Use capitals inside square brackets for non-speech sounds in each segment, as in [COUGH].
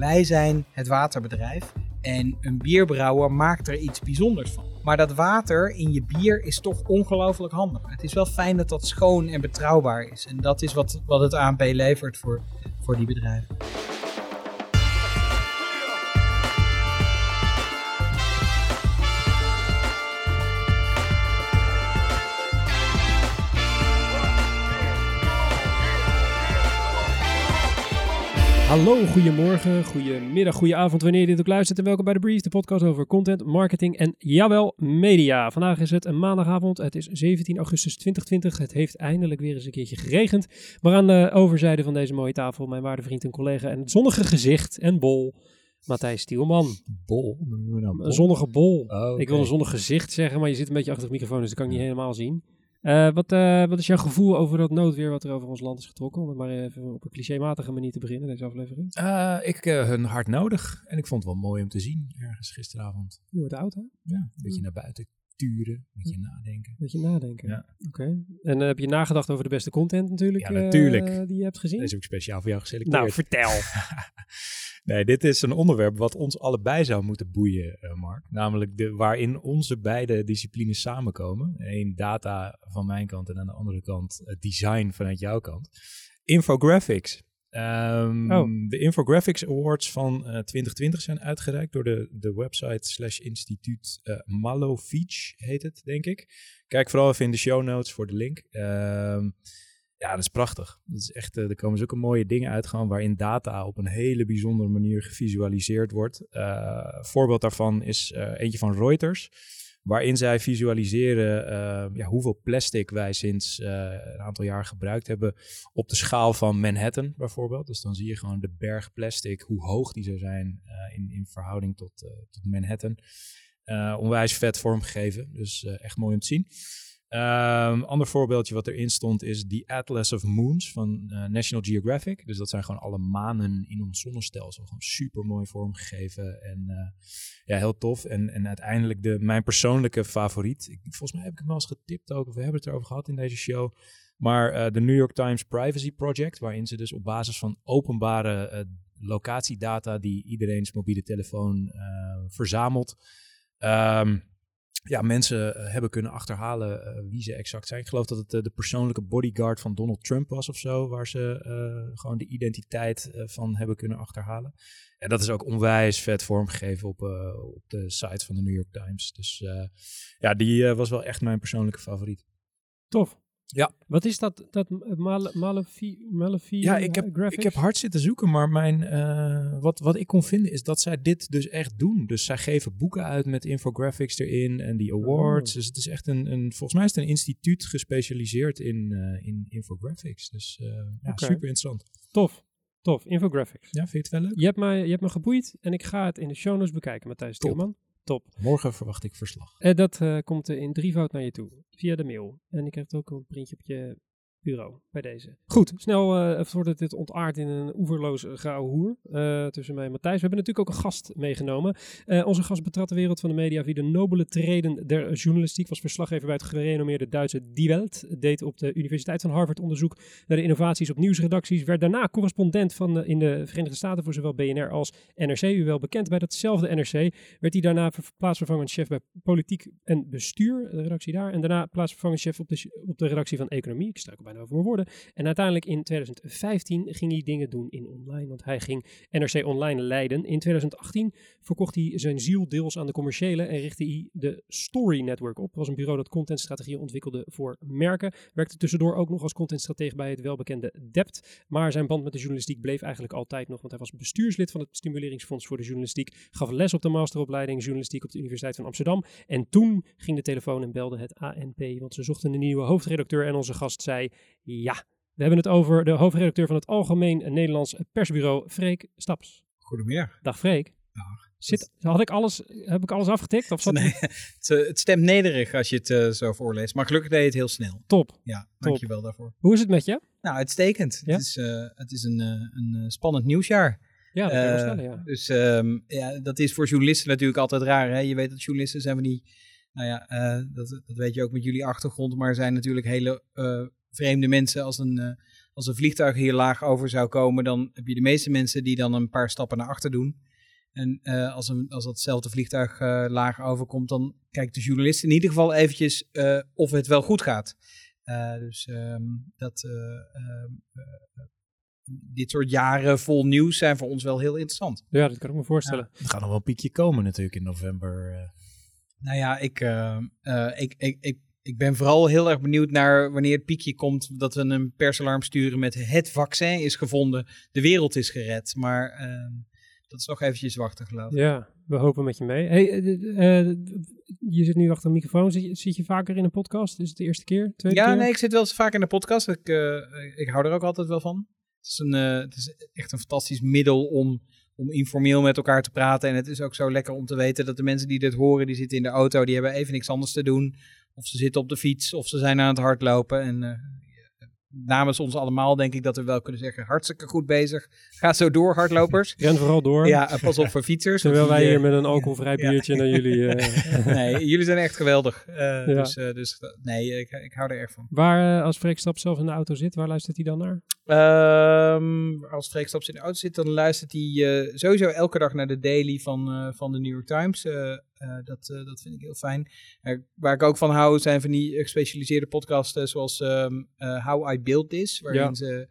Wij zijn het waterbedrijf en een bierbrouwer maakt er iets bijzonders van. Maar dat water in je bier is toch ongelooflijk handig. Het is wel fijn dat dat schoon en betrouwbaar is. En dat is wat, wat het ANP levert voor, voor die bedrijven. Hallo, goedemorgen, goedemiddag, goedenavond wanneer je dit ook luistert en welkom bij de Brief, de podcast over content, marketing en jawel, media. Vandaag is het een maandagavond, het is 17 augustus 2020, het heeft eindelijk weer eens een keertje geregend. Maar aan de overzijde van deze mooie tafel mijn waarde vriend en collega en het zonnige gezicht en bol, Matthijs Stielman. Bol? Nou? Een zonnige bol. Oh, Ik wil een zonnig gezicht zeggen, maar je zit een beetje achter de microfoon, dus dat kan ik niet helemaal zien. Eh, wat, eh, wat is jouw gevoel over dat noodweer wat er over ons land is getrokken? Om het maar even op een clichématige manier te beginnen, deze aflevering. Eh, ik hun hard nodig. En ik vond het wel mooi om te zien ergens gisteravond. Je wordt oud, hè? Ja, een beetje naar buiten turen, een beetje nadenken. Beetje nadenken. Ja. Oké. En heb je nagedacht over de beste content natuurlijk? Ja, natuurlijk. die je hebt gezien? Deze heb ik speciaal voor jou geselecteerd. nou, vertel. [LAUGHS] nee, dit is een onderwerp wat ons allebei zou moeten boeien, eh, Mark. Namelijk de, waarin onze beide disciplines samenkomen. Eén data van mijn kant en aan de andere kant eh, design vanuit jouw kant. Infographics. Ehm, Oh. De Infographics Awards van eh, 2020 zijn uitgereikt door de, de website slash instituut eh Malofeach heet het, denk ik. Kijk vooral even in de show notes voor de link. Ehm, ja, dat is prachtig. Dat is echt, eh, er komen zulke mooie dingen uit waarin data op een hele bijzondere manier gevisualiseerd wordt. Eh, voorbeeld daarvan is eh, eentje van Reuters, waarin zij visualiseren ja, hoeveel plastic wij sinds een aantal jaar gebruikt hebben op de schaal van Manhattan bijvoorbeeld. Dus dan zie je gewoon de berg plastic, hoe hoog die zou zijn in, in verhouding tot, tot Manhattan. Onwijs vet vormgegeven, dus echt mooi om te zien. Een ander voorbeeldje wat erin stond is The Atlas of Moons van eh, National Geographic. Dus dat zijn gewoon alle manen in ons zonnestelsel. Gewoon super mooi vormgegeven en eh, ja, heel tof. En, en uiteindelijk de, mijn persoonlijke favoriet. Ik, volgens mij heb ik hem wel eens getipt ook, of we hebben het erover gehad in deze show. Maar eh, de New York Times Privacy Project, waarin ze dus op basis van openbare locatiedata die iedereen's mobiele telefoon verzamelt. ehm, ja, mensen eh, hebben kunnen achterhalen eh, wie ze exact zijn. Ik geloof dat het eh, de persoonlijke bodyguard van Donald Trump was of zo, waar ze gewoon de identiteit van hebben kunnen achterhalen. En dat is ook onwijs vet vormgegeven op, op de site van de New York Times. Dus ja, die was wel echt mijn persoonlijke favoriet. Tof. Ja. Wat is dat, dat Male- Malefi, Malefi Ja, ik heb, graphics? ik heb hard zitten zoeken, maar mijn, eh, wat, wat ik kon vinden is dat zij dit dus echt doen. Dus zij geven boeken uit met infographics erin en die awards. Oh. Dus het is echt een, een, volgens mij is het een instituut gespecialiseerd in, eh, in infographics. Dus eh, ja, super interessant. Tof. Tof. Infographics. Ja, vind je het wel leuk? Je hebt, mij, je hebt me geboeid en ik ga het in de show notes bekijken, Matthijs Top. Top. Morgen verwacht ik verslag. En dat eh, komt eh, in drievoud naar je toe, via de mail. En ik heb het ook een printje op je bureau, bij deze. Goed, snel eh voordat dit ontaart in een oeverloos hoer eh tussen mij en Matthijs. We hebben natuurlijk ook een gast meegenomen. Eh, onze gast betrad de wereld van de media via de nobele treden der journalistiek. Was verslaggever bij het gerenommeerde Duitse Die Welt. Deed op de Universiteit van Harvard onderzoek naar de innovaties op nieuwsredacties. Werd daarna correspondent van, eh, in de Verenigde Staten voor zowel BNR als NRC. U wel bekend bij datzelfde NRC. Werd hij daarna ver- plaatsvervangend chef bij politiek en bestuur, de redactie daar. En daarna plaatsvervangend chef op de, op de redactie van economie. Ik struikel bijna woorden. En uiteindelijk in 2015 ging hij dingen doen in online, want hij ging NRC Online leiden. In 2018 verkocht hij zijn ziel deels aan de commerciële en richtte hij de Story Network op. Dat was een bureau dat contentstrategieën ontwikkelde voor merken. Werkte tussendoor ook nog als contentstratege bij het welbekende Dept. Maar zijn band met de journalistiek bleef eigenlijk altijd nog, want hij was bestuurslid van het Stimuleringsfonds voor de Journalistiek. Gaf les op de masteropleiding journalistiek op de Universiteit van Amsterdam. En toen ging de telefoon en belde het ANP, want ze zochten een nieuwe hoofdredacteur. En onze gast zei, ja, we hebben het over de hoofdredacteur van het Algemeen Nederlands Persbureau, Freek Staps. Goedemiddag. Dag Freek. Zit, had ik alles, heb ik alles afgetikt? Of zat Nee, [LAUGHS] het, het stemt nederig als je het eh, zo voorleest. Maar gelukkig deed je het heel snel. Top. Ja, dankjewel daarvoor. Hoe is het met je? Nou, uitstekend. Ja? Het is, eh, het is een, eh, een spannend nieuwsjaar. Ja, dat kan stellen, ja. Dus ehm, ja, dat is voor journalisten natuurlijk altijd raar. Hè? Je weet dat journalisten zijn we niet... Nou ja, dat, dat weet je ook met jullie achtergrond. Maar zijn natuurlijk hele vreemde mensen als een, eh, als een vliegtuig hier laag over zou komen, dan heb je de meeste mensen die dan een paar stappen naar achter doen. En eh, als, een, als datzelfde vliegtuig uh, laag overkomt, dan kijkt de journalist in ieder geval eventjes uh, of het wel goed gaat. dus um, dat, ehm, dit soort jaren vol nieuws zijn voor ons wel heel interessant. Ja, dat kan ik me voorstellen. Ja, er gaat nog wel een piekje komen natuurlijk in november. Nou ja, ik, ik, ik, ik ik ben vooral heel erg benieuwd naar wanneer het piekje komt dat we een persalarm sturen met het vaccin is gevonden, de wereld is gered. Maar uh, dat is nog eventjes wachten geloof ik. Ja, we hopen met je mee. Hey, uh, je zit nu achter een microfoon. Zit je, zit je, vaker in een podcast? Is het de eerste keer? Tweede ja, keer? nee, ik zit wel eens vaak in een podcast. Ik, ik hou er ook altijd wel van. Het is, een, het is echt een fantastisch middel om om informeel met elkaar te praten. En het is ook zo lekker om te weten dat de mensen die dit horen, die zitten in de auto, die hebben even niks anders te doen. Of ze zitten op de fiets, of ze zijn aan het hardlopen. En uh, namens ons allemaal denk ik dat we wel kunnen zeggen, hartstikke goed bezig. Ga zo door, hardlopers. [LAUGHS] Ren vooral door. Ja, pas op voor fietsers. Terwijl wij hier met een alcoholvrij biertje naar jullie... Uh... [LAUGHS] nee, jullie zijn echt geweldig. Ja. Dus, dus nee, ik, ik hou er erg van. Waar, als Freek Stap zelf in de auto zit, waar luistert hij dan naar? Um, als Freek Staps in de auto zit, dan luistert hij uh, sowieso elke dag naar de daily van, uh, van de New York Times. Uh, dat, dat vind ik heel fijn. waar ik ook van hou zijn van die gespecialiseerde podcasts zoals um, How I Build This. Waarin ja. ze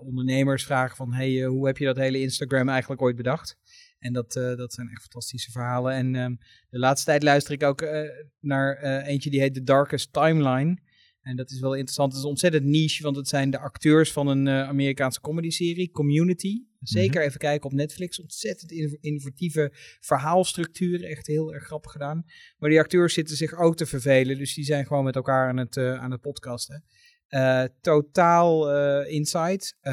ondernemers vragen van, hey, hoe heb je dat hele Instagram eigenlijk ooit bedacht? En dat, dat zijn echt fantastische verhalen. En um, de laatste tijd luister ik ook naar eentje die heet The Darkest Timeline. En dat is wel interessant. Het is ontzettend niche, want het zijn de acteurs van een Amerikaanse comedy-serie, Community. Zeker mm -hmm. even kijken op Netflix. Ontzettend innovatieve verhaalstructuren. Echt heel erg grappig gedaan. Maar die acteurs zitten zich ook te vervelen. Dus die zijn gewoon met elkaar aan het, uh, aan het podcasten. Uh, totaal uh, insight, uh,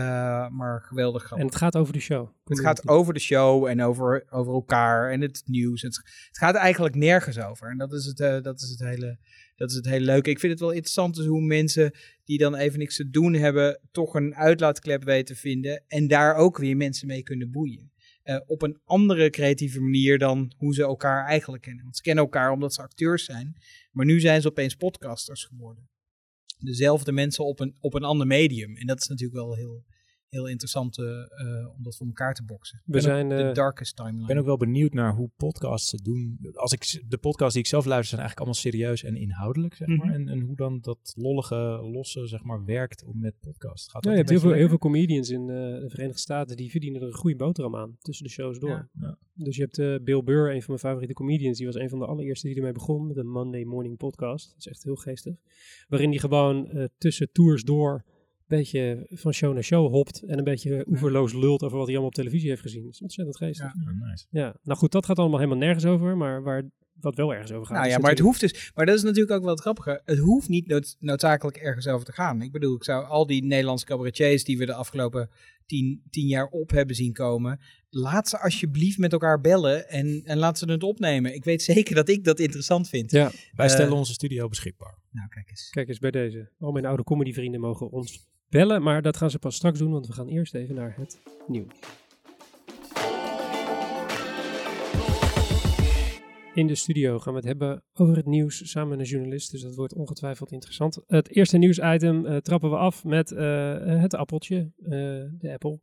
maar geweldig grappig. En het gaat over de show. Het gaat over de show en over, over elkaar en het nieuws. Het, het gaat eigenlijk nergens over. En dat is het, dat is het hele dat is het hele leuke. Ik vind het wel interessant dus hoe mensen die dan even niks te doen hebben, toch een uitlaatklep weten te vinden. En daar ook weer mensen mee kunnen boeien. Uh, op een andere creatieve manier dan hoe ze elkaar eigenlijk kennen. Want ze kennen elkaar omdat ze acteurs zijn. Maar nu zijn ze opeens podcasters geworden. Dezelfde mensen op een, op een ander medium. En dat is natuurlijk wel heel, heel interessant uh, om dat voor elkaar te boksen. We zijn de darkest timeline. Ik ben ook wel benieuwd naar hoe podcasts het doen. Als ik de podcasts die ik zelf luister zijn eigenlijk allemaal serieus en inhoudelijk, zeg maar. Mm -hmm. en, en, hoe dan dat lollige, losse, zeg maar, werkt om met podcasts. Gaat ja, je hebt heel veel, heel veel comedians in uh, de Verenigde Staten die verdienen er een goede boterham aan tussen de shows door. Ja. Ja. Dus je hebt uh, Bill Burr, een van mijn favoriete comedians, die was een van de allereerste die ermee begon met een Monday Morning Podcast. Dat is echt heel geestig. Waarin die gewoon tussen tours door beetje van show naar show hopt en een beetje oeverloos lult over wat hij allemaal op televisie heeft gezien. Dat is ontzettend geestig. Ja, nice. ja, nou goed, dat gaat allemaal helemaal nergens over, maar waar wat wel ergens over gaat. Nou ja, maar het hoeft dus, maar dat is natuurlijk ook wel het grappige. Het hoeft niet nood, noodzakelijk ergens over te gaan. Ik bedoel, ik zou al die Nederlandse cabaretiers die we de afgelopen tien, tien jaar op hebben zien komen, laat ze alsjeblieft met elkaar bellen en, en laat ze het opnemen. Ik weet zeker dat ik dat interessant vind. Ja, wij stellen uh, onze studio beschikbaar. Nou, kijk eens. Kijk eens bij deze. Al mijn oude comedyvrienden mogen ons bellen, maar dat gaan ze pas straks doen, want we gaan eerst even naar het nieuws. In de studio gaan we het hebben over het nieuws samen met een journalist, dus dat wordt ongetwijfeld interessant. Het eerste nieuwsitem uh, trappen we af met uh, het appeltje, uh, de Apple.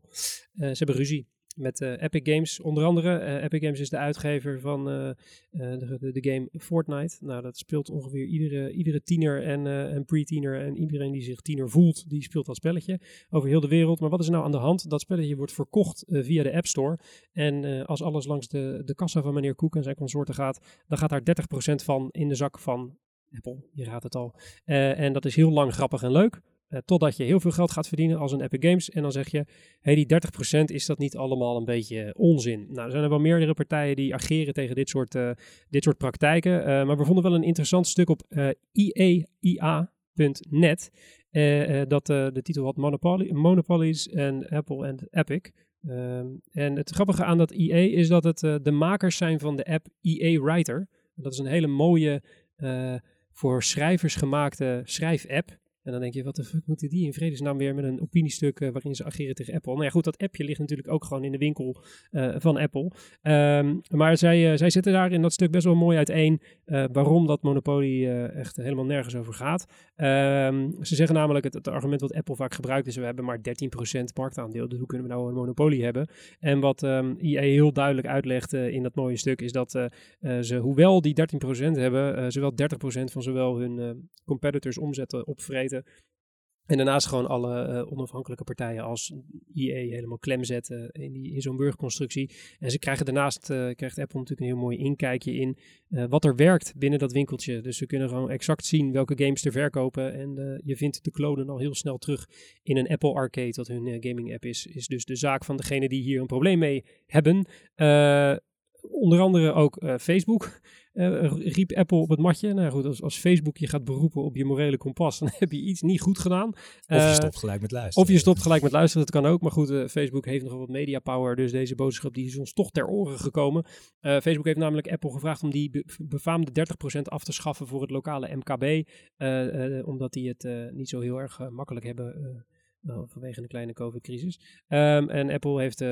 ze hebben ruzie met Epic Games onder andere. Epic Games is de uitgever van de, de, de, game Fortnite. Nou, dat speelt ongeveer iedere, iedere tiener en, en pre-tiener en iedereen die zich tiener voelt, die speelt dat spelletje over heel de wereld. Maar wat is nou aan de hand? Dat spelletje wordt verkocht via de App Store. En als alles langs de, de kassa van meneer Koek en zijn consorten gaat, dan gaat daar 30% van in de zak van Apple. Je raadt het al. en dat is heel lang grappig en leuk. Uh, totdat je heel veel geld gaat verdienen als een Epic Games. En dan zeg je, hey, die 30% is dat niet allemaal een beetje onzin? Nou, er zijn er wel meerdere partijen die ageren tegen dit soort, uh, dit soort praktijken. Maar we vonden wel een interessant stuk op IEIA.net. dat de titel had Monopoly, Monopolies en Apple en Epic. en het grappige aan dat EA is dat het de makers zijn van de app EA Writer. Dat is een hele mooie voor schrijvers gemaakte schrijf-app. En dan denk je, wat de fuck moeten die in vredesnaam weer met een opiniestuk uh, waarin ze ageren tegen Apple? Nou ja, goed, dat appje ligt natuurlijk ook gewoon in de winkel uh, van Apple. Um, maar zij, uh, zij zetten daar in dat stuk best wel mooi uiteen waarom dat monopolie echt helemaal nergens over gaat. Um, ze zeggen namelijk, het, het, argument wat Apple vaak gebruikt is, we hebben maar 13% marktaandeel, dus hoe kunnen we nou een monopolie hebben? En wat um, heel duidelijk uitlegt in dat mooie stuk, is dat ze, hoewel die 13% hebben, zowel 30% van zowel hun competitors omzetten opvreten en daarnaast gewoon alle uh, onafhankelijke partijen als IE helemaal klem zetten in, in zo'n burgerconstructie. En ze krijgen daarnaast, uh, krijgt Apple natuurlijk een heel mooi inkijkje in uh, wat er werkt binnen dat winkeltje. Dus ze kunnen gewoon exact zien welke games er verkopen. En je vindt de klonen al heel snel terug in een Apple Arcade, wat hun gaming app is. Is dus de zaak van degene die hier een probleem mee hebben. onder andere ook Facebook. Uh, riep Apple op het matje. Nou goed, als, als, Facebook je gaat beroepen op je morele kompas, [LAUGHS] dan heb je iets niet goed gedaan. Of je eh, stopt gelijk met luisteren. Of je stopt gelijk met luisteren, dat kan ook. Maar goed, uh, Facebook heeft nogal wat media power, dus deze boodschap die is ons toch ter oren gekomen. Facebook heeft namelijk Apple gevraagd om die be befaamde 30% af te schaffen voor het lokale MKB, omdat die het niet zo heel erg makkelijk hebben vanwege de kleine COVID-crisis. Um, en Apple heeft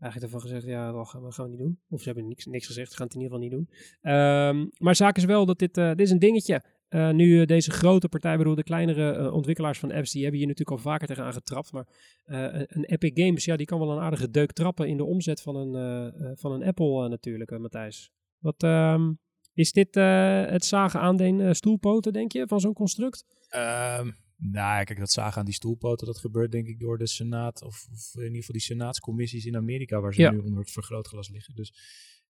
eigenlijk ervan gezegd, ja, dat gaan we, gaan niet doen. Of ze hebben niks, niks gezegd, ze gaan het in ieder geval niet doen. Um, maar zaak is wel dat dit, uh, dit is een dingetje. Uh, nu uh, deze grote partij, bedoel de kleinere ontwikkelaars van apps, die hebben hier natuurlijk al vaker tegenaan getrapt. Maar een, een, Epic Games, ja, die kan wel een aardige deuk trappen in de omzet van een, van een Apple natuurlijk, Matthijs. Wat, um, is dit het zagen aan den stoelpoten, denk je, van zo'n construct? Um nou, kijk, dat zagen aan die stoelpoten, dat gebeurt denk ik door de Senaat, of, of in ieder geval die Senaatscommissies in Amerika, waar ze nu onder het vergrootglas liggen. Dus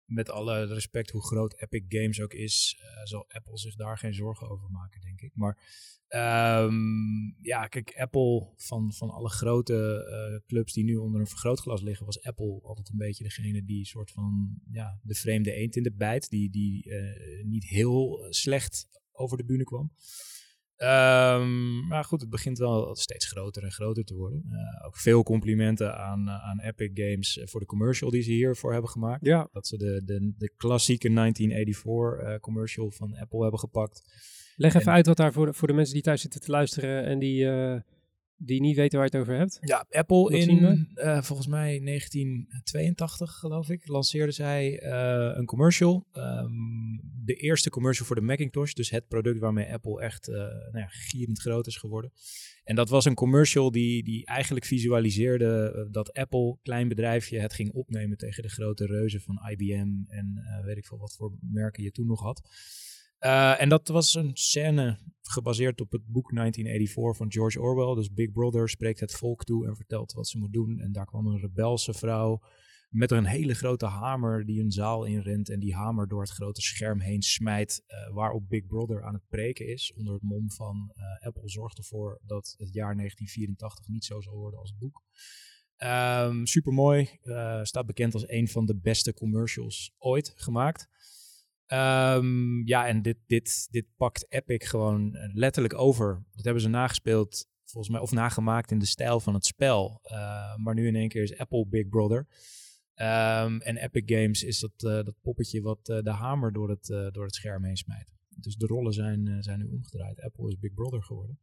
met alle respect hoe groot Epic Games ook is, uh, zal Apple zich daar geen zorgen over maken, denk ik. Maar um, ja, kijk, Apple van, van alle grote uh, clubs die nu onder een vergrootglas liggen, was Apple altijd een beetje degene die soort van ja, de vreemde eend in de bijt, die, die uh, niet heel slecht over de bühne kwam. Um, maar goed, het begint wel steeds groter en groter te worden. Uh, ook veel complimenten aan, uh, aan Epic Games voor de commercial die ze hiervoor hebben gemaakt. Ja. Dat ze de, de, de klassieke 1984 uh, commercial van Apple hebben gepakt. Leg even en, uit wat daar voor de, voor de mensen die thuis zitten te luisteren en die die niet weten waar je het over hebt? Ja, Apple in uh, volgens mij 1982 geloof ik lanceerde zij uh, een commercial. Um, de eerste commercial voor de Macintosh, dus het product waarmee Apple echt uh, nou ja, gierend groot is geworden. En dat was een commercial die, die eigenlijk visualiseerde dat Apple, klein bedrijfje, het ging opnemen tegen de grote reuzen van IBM en weet ik veel wat voor merken je toen nog had. Uh, en dat was een scène gebaseerd op het boek 1984 van George Orwell. Dus Big Brother spreekt het volk toe en vertelt wat ze moet doen. En daar kwam een rebelse vrouw met een hele grote hamer die een zaal inrent. En die hamer door het grote scherm heen smijt. Uh, waarop Big Brother aan het preken is. Onder het mom van uh, Apple zorgt ervoor dat het jaar 1984 niet zo zal worden als het boek. Um, Super mooi. staat bekend als een van de beste commercials ooit gemaakt. Um, ja, en dit, dit, dit pakt Epic gewoon eh, letterlijk over. Dat hebben ze nagespeeld, volgens mij, of nagemaakt in de stijl van het spel. Uh, maar nu in één keer is Apple Big Brother. Um, en Epic Games is dat, uh, dat poppetje wat uh, de hamer door het, door het scherm heen smijt. Dus de rollen zijn, zijn nu omgedraaid. Apple is Big Brother geworden.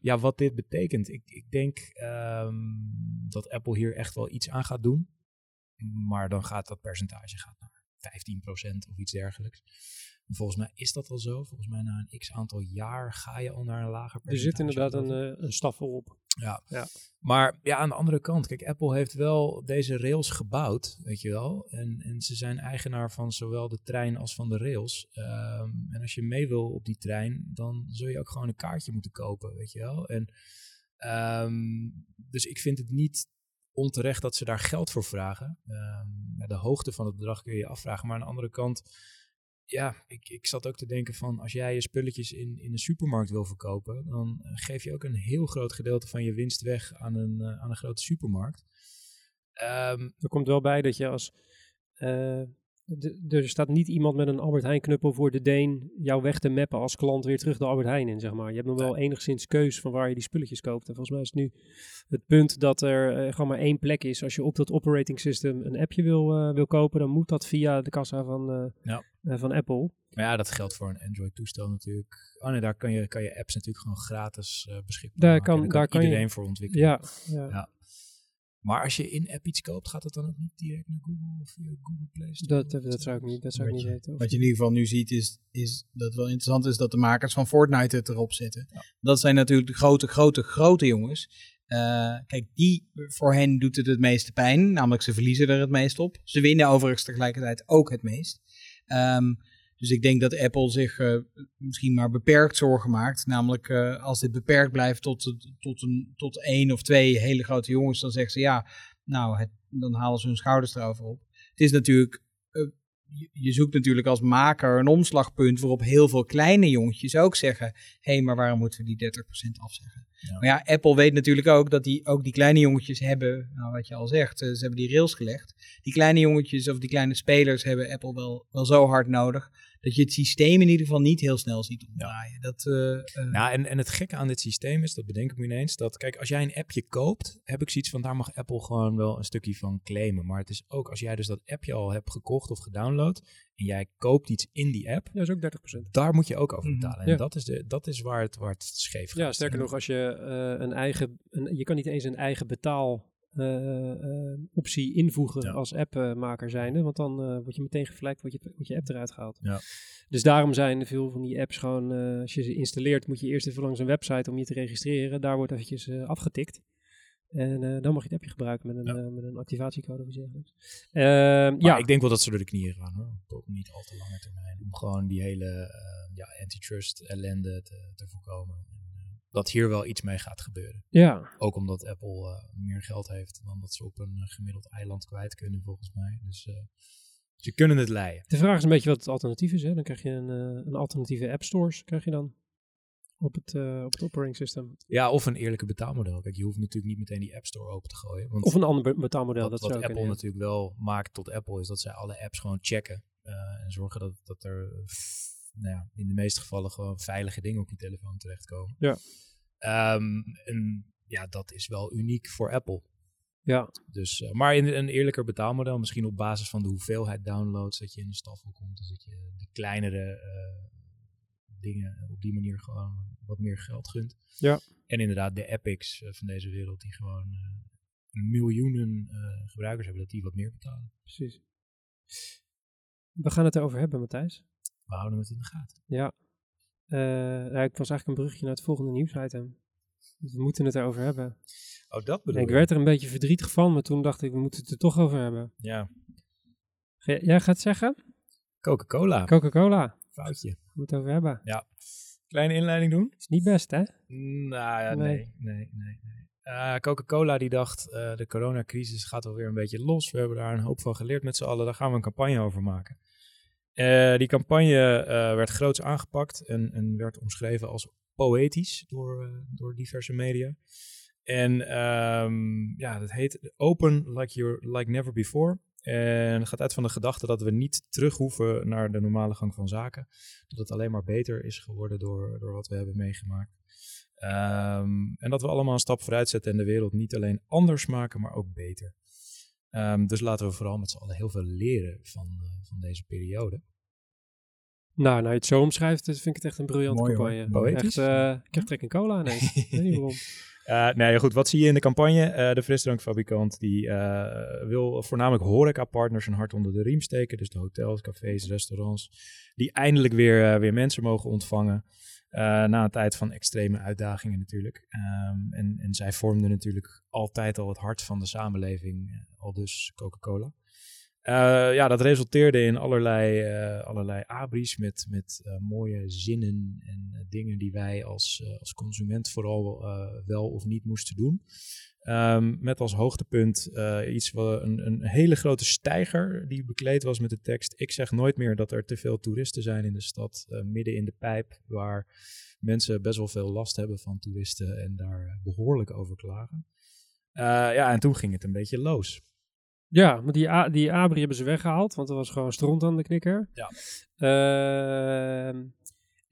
Ja, wat dit betekent. Ik, ik denk dat Apple hier echt wel iets aan gaat doen. Maar dan gaat dat percentage gaat naar 15% of iets dergelijks. En volgens mij is dat al zo. Volgens mij na een x aantal jaar ga je al naar een lager percentage. Er zit inderdaad een, uh, een stap op. Ja. ja. Maar ja, aan de andere kant, kijk, Apple heeft wel deze rails gebouwd, weet je wel. En, en ze zijn eigenaar van zowel de trein als van de rails. Um, en als je mee wil op die trein, dan zul je ook gewoon een kaartje moeten kopen, weet je wel. En um, dus ik vind het niet onterecht dat ze daar geld voor vragen. Um, de hoogte van het bedrag kun je je afvragen. Maar aan de andere kant, ja, ik, ik zat ook te denken van als jij je spulletjes in, in een supermarkt wil verkopen, dan eh, geef je ook een heel groot gedeelte van je winst weg aan een, uh, aan een grote supermarkt. Um, er komt wel bij dat je als, uh, de- er staat niet iemand met een Albert Heijn knuppel voor de Deen jou weg te mappen als klant weer terug de Albert Heijn in, zeg maar. Je hebt nog wel enigszins keus van waar je die spulletjes koopt. En volgens mij is het nu het punt dat er eh, gewoon maar één plek is. Als je op dat operating system een appje wil, eh, wil kopen, dan moet dat via de kassa van, eh, Ja. van Apple. Maar ja, dat geldt voor een Android-toestel natuurlijk. Oh nee, daar kan je, kan je apps natuurlijk gewoon gratis beschikbaar Daar maken. kan- daar kan je- iedereen voor ontwikkelen. Ja, ja. Ja. Maar als je in-app iets koopt, gaat het dan ook niet direct naar Google of via Google Play Store? Dat, dat, dat zou ik niet, dat zou ik niet je- weten. Of- Wat je in ieder geval nu ziet is, is dat wel interessant is dat de makers van Fortnite het erop zetten. Dat zijn natuurlijk de grote, grote, grote jongens. Eh, kijk, die, voor hen doet het het meeste pijn. Namelijk ze verliezen er het meest op. Ze winnen overigens tegelijkertijd ook het meest. Ehm, dus ik denk dat Apple zich eh, misschien maar beperkt zorgen maakt. Namelijk eh, als dit beperkt blijft tot, het- tot, een, tot één of twee hele grote jongens, dan zeggen ze ja, nou, het, dan halen ze hun schouders erover op. Het is natuurlijk eh, je- zoekt natuurlijk als maker een omslagpunt waarop heel veel kleine jongetjes ook zeggen: hé, hey, maar waarom moeten we die 30% afzeggen? Ja. Maar ja, Apple weet natuurlijk ook dat die, ook die kleine jongetjes hebben, nou wat je al zegt, eh, ze hebben die rails gelegd. Die kleine jongetjes of die kleine spelers hebben Apple wel, wel zo hard nodig dat je het systeem in ieder geval niet heel snel ziet omdraaien. Dat, eh, eh, Nou, en, en het gekke aan dit systeem is, dat bedenk ik me ineens, dat kijk, als jij een appje koopt, heb ik zoiets van, daar mag Apple gewoon wel een stukje van claimen. Maar het is ook, als jij dus dat appje al hebt gekocht of gedownload, en jij koopt iets in die app, Ja, dat is ook 30%. daar moet je ook over Mhm. betalen. En Ja. dat is, de, dat is waar, het, waar het scheef gaat. Ja, sterker nog, als je eh, een eigen, een, je kan niet eens een eigen betaal optie invoegen Ja. als appmaker zijnde, want dan eh, word je meteen gevlekt, wordt je, wordt je app eruit gehaald. Ja. Dus daarom zijn veel van die apps gewoon, eh, als je ze installeert, moet je eerst even langs een website om je te registreren. Daar wordt eventjes eh, afgetikt. En eh, dan mag je het appje gebruiken met een, Ja. eh, met een activatiecode of iets dergelijks. Ehm, ja, ik denk wel dat ze door de knieën gaan hoor. Op niet al te lange termijn. Om gewoon die hele eh, ja, antitrust ellende te, te voorkomen. Dat hier wel iets mee gaat gebeuren. ja, Ook omdat Apple eh, meer geld heeft dan dat ze op een eh, gemiddeld eiland kwijt kunnen volgens mij. Dus eh, ze kunnen het leiden. de vraag is een beetje wat het alternatief is. Hè? Dan krijg je een, een alternatieve app stores, krijg je dan op het, op het operating system. Ja, of een eerlijke betaalmodel. Kijk, je hoeft natuurlijk niet meteen die App Store open te gooien. Want Of een ander be- betaalmodel. wat, dat wat Apple natuurlijk wel maakt tot Apple is dat zij alle apps gewoon checken. en zorgen dat, dat er nou ja, in de meeste gevallen gewoon veilige dingen op je telefoon terechtkomen. Ja. Ehm, en ja, dat is wel uniek voor Apple. Ja, Dus, eh, maar in een eerlijker betaalmodel, misschien op basis van de hoeveelheid downloads, dat je in de staffel komt. Dus dat je de kleinere eh, dingen op die manier gewoon wat meer geld gunt. Ja. En inderdaad, de epics eh, van deze wereld, die gewoon miljoenen gebruikers hebben, dat die wat meer betalen. precies. We gaan het erover hebben, Matthijs. We houden het in de gaten. Ja. Nou, ik was eigenlijk een bruggetje naar het volgende nieuwsitem. Dus we moeten het erover hebben. Oh, dat bedoel ik werd er een beetje verdrietig van, maar toen dacht ik, we moeten het er toch over hebben. Ja. Jij gaat zeggen? Coca-Cola. Coca-Cola. Foutje. We moeten het over hebben. Kleine inleiding doen? Is niet best, hè? Nou ja, Nee. nee, nee, nee. nee. Eh, Coca-Cola die dacht, eh, de coronacrisis gaat alweer een beetje los. We hebben daar een hoop van geleerd met z'n allen. Daar gaan we een campagne over maken. Eh, die campagne eh, werd groots aangepakt en, en werd omschreven als poëtisch door, eh, door diverse media. En ehm, ja, dat heet Open Like, you're, like Never Before. En gaat uit van de gedachte dat we niet terug hoeven naar de normale gang van zaken. Dat het alleen maar beter is geworden door, door wat we hebben meegemaakt. Ehm, en dat we allemaal een stap vooruit zetten en de wereld niet alleen anders maken, maar ook beter. Ehm, dus laten we vooral met z'n allen heel veel leren van, eh, van deze periode. Nou, nou je het zo omschrijft, dus vind ik het echt een briljante hoor. campagne. Echt, eh, ik heb trek in cola ineens. [LAUGHS] Ik weet niet waarom. Eh, nee, goed. Wat zie je in de campagne? Eh, de frisdrankfabrikant die eh, wil voornamelijk horecapartners een hart onder de riem steken. Dus de hotels, cafés, restaurants. Die eindelijk weer, eh, weer mensen mogen ontvangen. Eh, na een tijd van extreme uitdagingen natuurlijk. Ehm, en, en zij vormden natuurlijk altijd al het hart van de samenleving. eh, al dus Coca-Cola. Eh, ja, dat resulteerde in allerlei, allerlei abris met, met mooie zinnen en dingen die wij als, als consument vooral wel of niet moesten doen. Ehm, met als hoogtepunt eh, iets wat een, een hele grote steiger die bekleed was met de tekst: Ik zeg nooit meer dat er te veel toeristen zijn in de stad, eh, midden in de pijp, waar mensen best wel veel last hebben van toeristen en daar behoorlijk over klagen. Eh, ja, en toen ging het een beetje los. Ja, maar die, A- die Abri hebben ze weggehaald, want er was gewoon stront aan de knikker. Ja.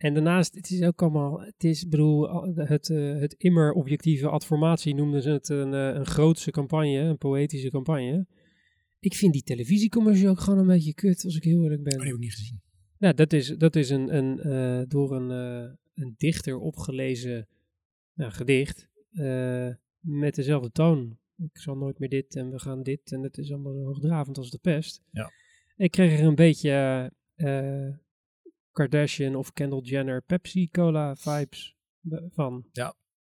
En daarnaast, het is ook allemaal, het is, bedoel, het, eh, het immer objectieve adformatie noemden ze het een, eh, een grootse campagne, een poëtische campagne. Ik vind die televisiecommercial ook gewoon een beetje kut, als ik heel eerlijk ben. Oh, die heb ik niet gezien. Nou, dat is, dat is een, een, eh, door een, een dichter opgelezen nou, gedicht met dezelfde toon. Ik zal nooit meer dit en we gaan dit en het is allemaal zo hoogdravend als de pest. Ja. Ik kreeg er een beetje Kardashian of Kendall Jenner Pepsi Cola vibes be- van.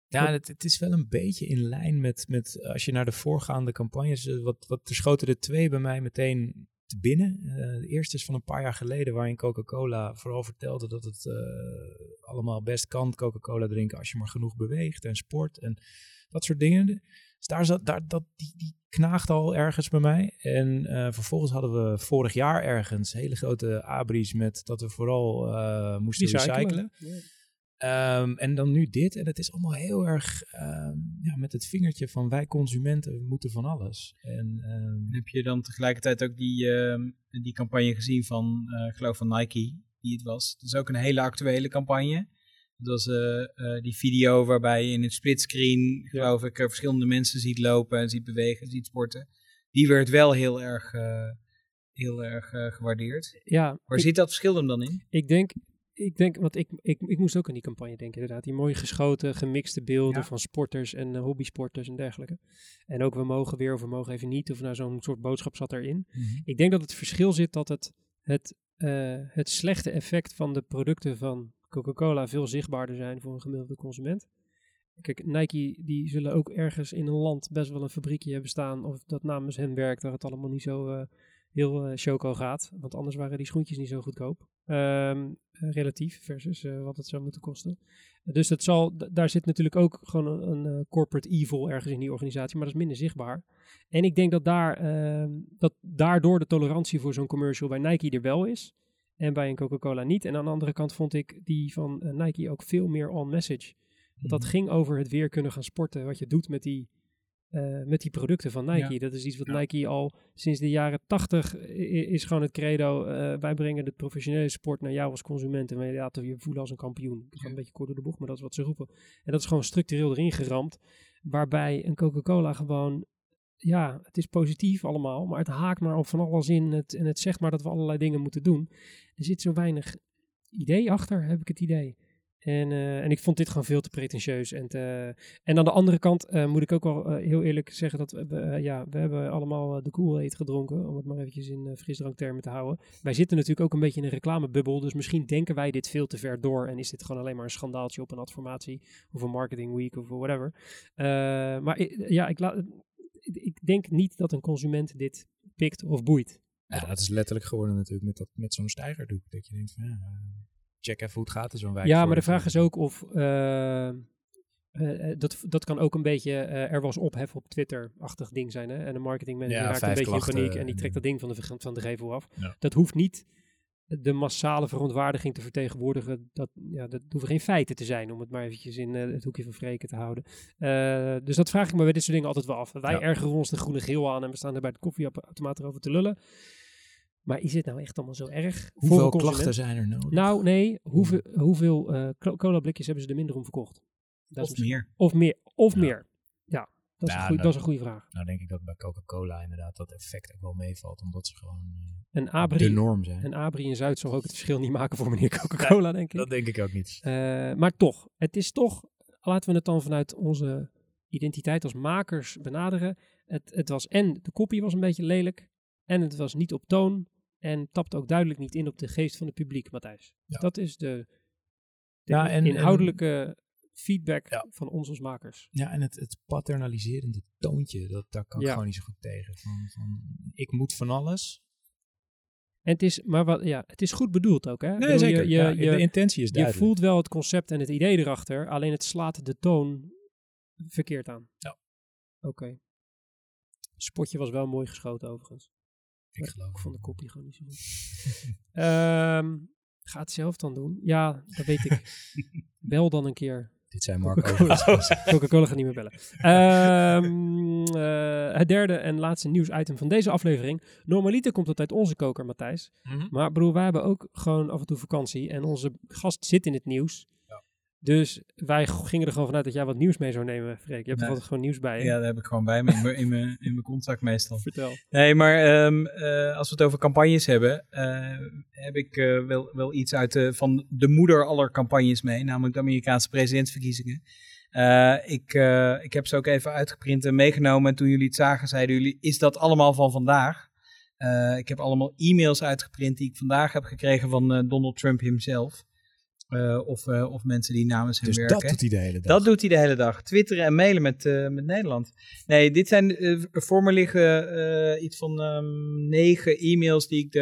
Ja, het, het is wel een beetje in lijn met, met als je naar de voorgaande campagnes, eh, wat, wat er schoten er twee bij mij meteen te binnen. Eh, de eerste is van een paar jaar geleden, waarin Coca-Cola vooral vertelde dat het eh, allemaal best kan Coca-Cola drinken als je maar genoeg beweegt en sport en dat soort dingen. Dus daar zat, daar, dat, die, die knaagde al ergens bij mij. En eh, vervolgens hadden we vorig jaar ergens hele grote abris met dat we vooral eh, moesten recyclen. Ehm, en dan nu dit. En het is allemaal heel erg ehm, ja, met het vingertje van wij consumenten moeten van alles. En ehm, Heb je dan tegelijkertijd ook die, die campagne gezien van, eh, ik geloof van Nike, die het was. Het is ook een hele actuele campagne. Dat was eh, eh, die video waarbij je in het splitscreen, geloof ik, verschillende mensen ziet lopen en ziet bewegen, ziet sporten. Die werd wel heel erg, eh, heel erg gewaardeerd. Ja, Waar ik- zit dat verschil hem dan in? Ik denk, ik denk, want ik, ik, ik moest ook aan die campagne denken, inderdaad. Die mooi geschoten, gemixte beelden Ja. van sporters en eh, hobbysporters en dergelijke. En ook we mogen weer of we mogen even niet, of nou zo'n soort boodschap zat erin. Ik denk dat het verschil zit dat het, het, het slechte effect van de producten van Coca-Cola veel zichtbaarder zijn voor een gemiddelde consument. Kijk, Nike die zullen ook ergens in een land best wel een fabriekje hebben staan, of dat namens hen werkt, waar het allemaal niet zo eh, heel eh choco gaat. Want anders waren die schoentjes niet zo goedkoop. Ehm, eh, relatief versus eh, wat het zou moeten kosten. Dus dat zal, daar zit natuurlijk ook gewoon een, corporate evil ergens in die organisatie, maar dat is minder zichtbaar. En ik denk dat, daar, ehm, dat daardoor de tolerantie voor zo'n commercial bij Nike er wel is. En bij een Coca-Cola niet. En aan de andere kant vond ik die van eh, Nike ook veel meer on message. Want dat ging over het weer kunnen gaan sporten. Wat je doet met die, eh, met die producten van Nike. Ja. Dat is iets wat Ja. Nike al sinds de jaren tachtig is gewoon het credo. eh, wij brengen de professionele sport naar jou als consument. En wij laten je voelen als een kampioen. Dat gaat een beetje kort door de bocht, maar dat is wat ze roepen. En dat is gewoon structureel erin geramd. Waarbij een Coca-Cola gewoon ja, het is positief allemaal, maar het haakt maar op van alles in het, en het zegt maar dat we allerlei dingen moeten doen. Er zit zo weinig idee achter, heb ik het idee. En, eh, en ik vond dit gewoon veel te pretentieus. En, te, en aan de andere kant eh, moet ik ook wel eh, heel eerlijk zeggen dat we, eh, ja, we hebben allemaal eh, de Kool-Aid gedronken, om het maar eventjes in frisdranktermen te houden. Wij zitten natuurlijk ook een beetje in een reclamebubbel, dus misschien denken wij dit veel te ver door en is dit gewoon alleen maar een schandaaltje op een adformatie of een marketing week of whatever. Maar ja, ik, la, ik denk niet dat een consument dit pikt of boeit. Ja, dat is letterlijk geworden natuurlijk met, dat, met zo'n stijgerdoek. Dat je denkt van ja, check even hoe het gaat in zo'n wijk. Ja, maar de vraag is ook of... Uh, uh, dat, dat kan ook een beetje uh, er was ophef op Twitter-achtig ding zijn. Hè? En de marketingmanager ja, raakt een beetje in paniek en die trekt dat ding van de, van de gevel af. Ja. Dat hoeft niet de massale verontwaardiging te vertegenwoordigen. Dat, ja, dat hoeven geen feiten te zijn, om het maar eventjes in uh, het hoekje van Vreken te houden. Uh, dus dat vraag ik me bij dit soort dingen altijd wel af. Wij ja. ergeren ons de groene geel aan en we staan er bij de koffieautomaat erover te lullen. Maar is het nou echt allemaal zo erg? Hoeveel klachten zijn er nodig? Nou, nee. Hoeveel, hoeveel uh, cola blikjes hebben ze er minder om verkocht? Dat of meer. Of meer. Of ja. meer. Ja, dat is, ja, goeie, nou, dat is, een goede vraag. Nou denk ik dat bij Coca-Cola inderdaad dat effect ook wel meevalt. Omdat ze gewoon een Abri, de norm zijn. Een Abri in Zuid zal ook het verschil niet maken voor meneer [LAUGHS] Coca-Cola, denk ik. Dat denk ik ook niet. Uh, maar toch, het is toch, laten we het dan vanuit onze identiteit als makers benaderen. Het, het was en de kopie was een beetje lelijk. En het was niet op toon. En tapt ook duidelijk niet in op de geest van het publiek, Matthijs. Ja. Dat is de, de ja, en, inhoudelijke en, feedback ja. van ons als makers. Ja, en het, het paternaliserende toontje, dat, daar kan ik ja. gewoon niet zo goed tegen. Van, van, ik moet van alles. En het is, maar wat, ja, het is goed bedoeld ook, hè? Nee, bedoel, zeker. Je, je, ja, je, de intentie is duidelijk. Je voelt wel het concept en het idee erachter, alleen het slaat de toon verkeerd aan. Ja. Oké. Okay. Spotje was wel mooi geschoten overigens. Ik geloof. Ik vond de kopie gewoon niet zo goed. um, [LAUGHS] ga het zelf dan doen. Ja, dat weet ik. [LAUGHS] Bel dan een keer. Dit zijn Mark Coca-Cola. Overmars. [LAUGHS] Coca-Cola gaat niet meer bellen. Ehm, eh, het derde en laatste nieuwsitem van deze aflevering. Normaliter komt het uit onze koker, Matthijs. Mhm. Maar broer, wij hebben ook gewoon af en toe vakantie. En onze gast zit in het nieuws. Dus wij gingen er gewoon vanuit dat jij wat nieuws mee zou nemen, Freek. Je hebt er altijd gewoon nieuws bij. hè? Ja, dat heb ik gewoon bij me in mijn- in mijn, in mijn contract meestal. Vertel. Nee, maar ehm, eh, als we het over campagnes hebben, eh, heb ik eh, wel, wel iets uit de, van de moeder aller campagnes mee, namelijk de Amerikaanse presidentsverkiezingen. Ik, ik heb ze ook even uitgeprint en meegenomen. En toen jullie het zagen, zeiden jullie: Is dat allemaal van vandaag? Ik heb allemaal e-mails uitgeprint die ik vandaag heb gekregen van Donald Trump hemzelf. Eh, of, eh, of mensen die namens hem Dus werken. dat doet hij de hele dag. Dat doet hij de hele dag. Twitteren en mailen met, eh, met Nederland. Nee, dit zijn eh, voor me liggen eh, iets van ehm, negen e-mails die ik de,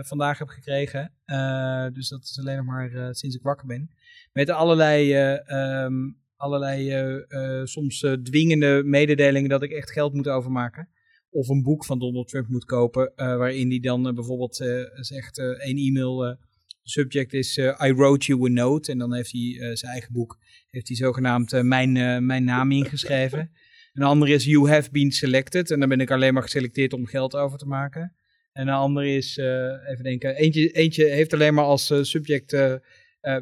eh, vandaag heb gekregen. Eh, dus dat is alleen nog maar eh, sinds ik wakker ben. Met allerlei, eh, ehm, allerlei soms eh, dwingende mededelingen dat ik echt geld moet overmaken. Of een boek van Donald Trump moet kopen. eh, waarin hij dan bijvoorbeeld eh, zegt: eh, één e-mail. Subject is eh, I wrote you a note. En dan heeft hij eh, zijn eigen boek heeft hij zogenaamd eh, mijn, mijn naam ingeschreven. Een andere is You have been selected. En dan ben ik alleen maar geselecteerd om geld over te maken. En een andere is, even denken, eentje, eentje heeft alleen maar als subject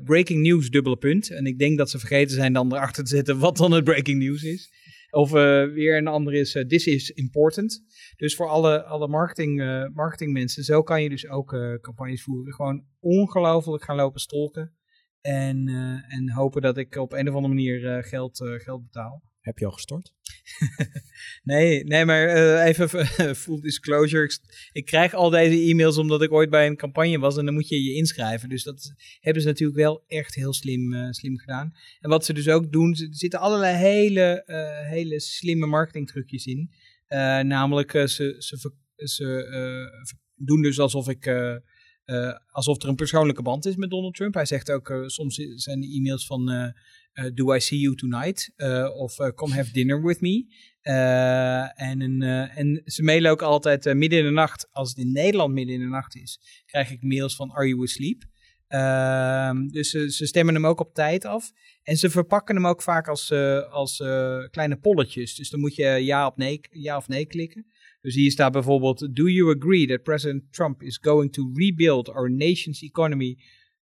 breaking news dubbele punt. En ik denk dat ze vergeten zijn dan erachter te zetten wat dan het breaking news is. Of weer een andere is, this is important. Dus voor alle, alle marketing, eh, marketingmensen, zo kan je dus ook eh, campagnes voeren. Gewoon ongelooflijk gaan lopen stolken. En, eh, en hopen dat ik op een of andere manier geld, geld betaal. Heb je al gestort? [LAUGHS] Nee, nee maar even [LAUGHS] full disclosure. Ik, ik krijg al deze e-mails omdat ik ooit bij een campagne was en dan moet je je inschrijven. Dus dat hebben ze natuurlijk wel echt heel slim, slim gedaan. En wat ze dus ook doen, er zitten allerlei hele, eh, hele slimme marketingtrucjes in. Eh, namelijk, eh, ze, ze, ze eh, doen dus alsof ik... alsof er een persoonlijke band is met Donald Trump. Hij zegt ook, soms zijn de e-mails van... Do I see you tonight? Of Come have dinner with me. En, een, en ze mailen ook altijd midden in de nacht. Als het in Nederland midden in de nacht is, krijg ik mails van Are you asleep? Ehm, dus ze stemmen hem ook op tijd af. En ze verpakken hem ook vaak als, eh, als eh, kleine polletjes. Dus dan moet je ja, op nee, ja of nee klikken. Dus hier staat bijvoorbeeld: Do you agree that President Trump is going to rebuild our nation's economy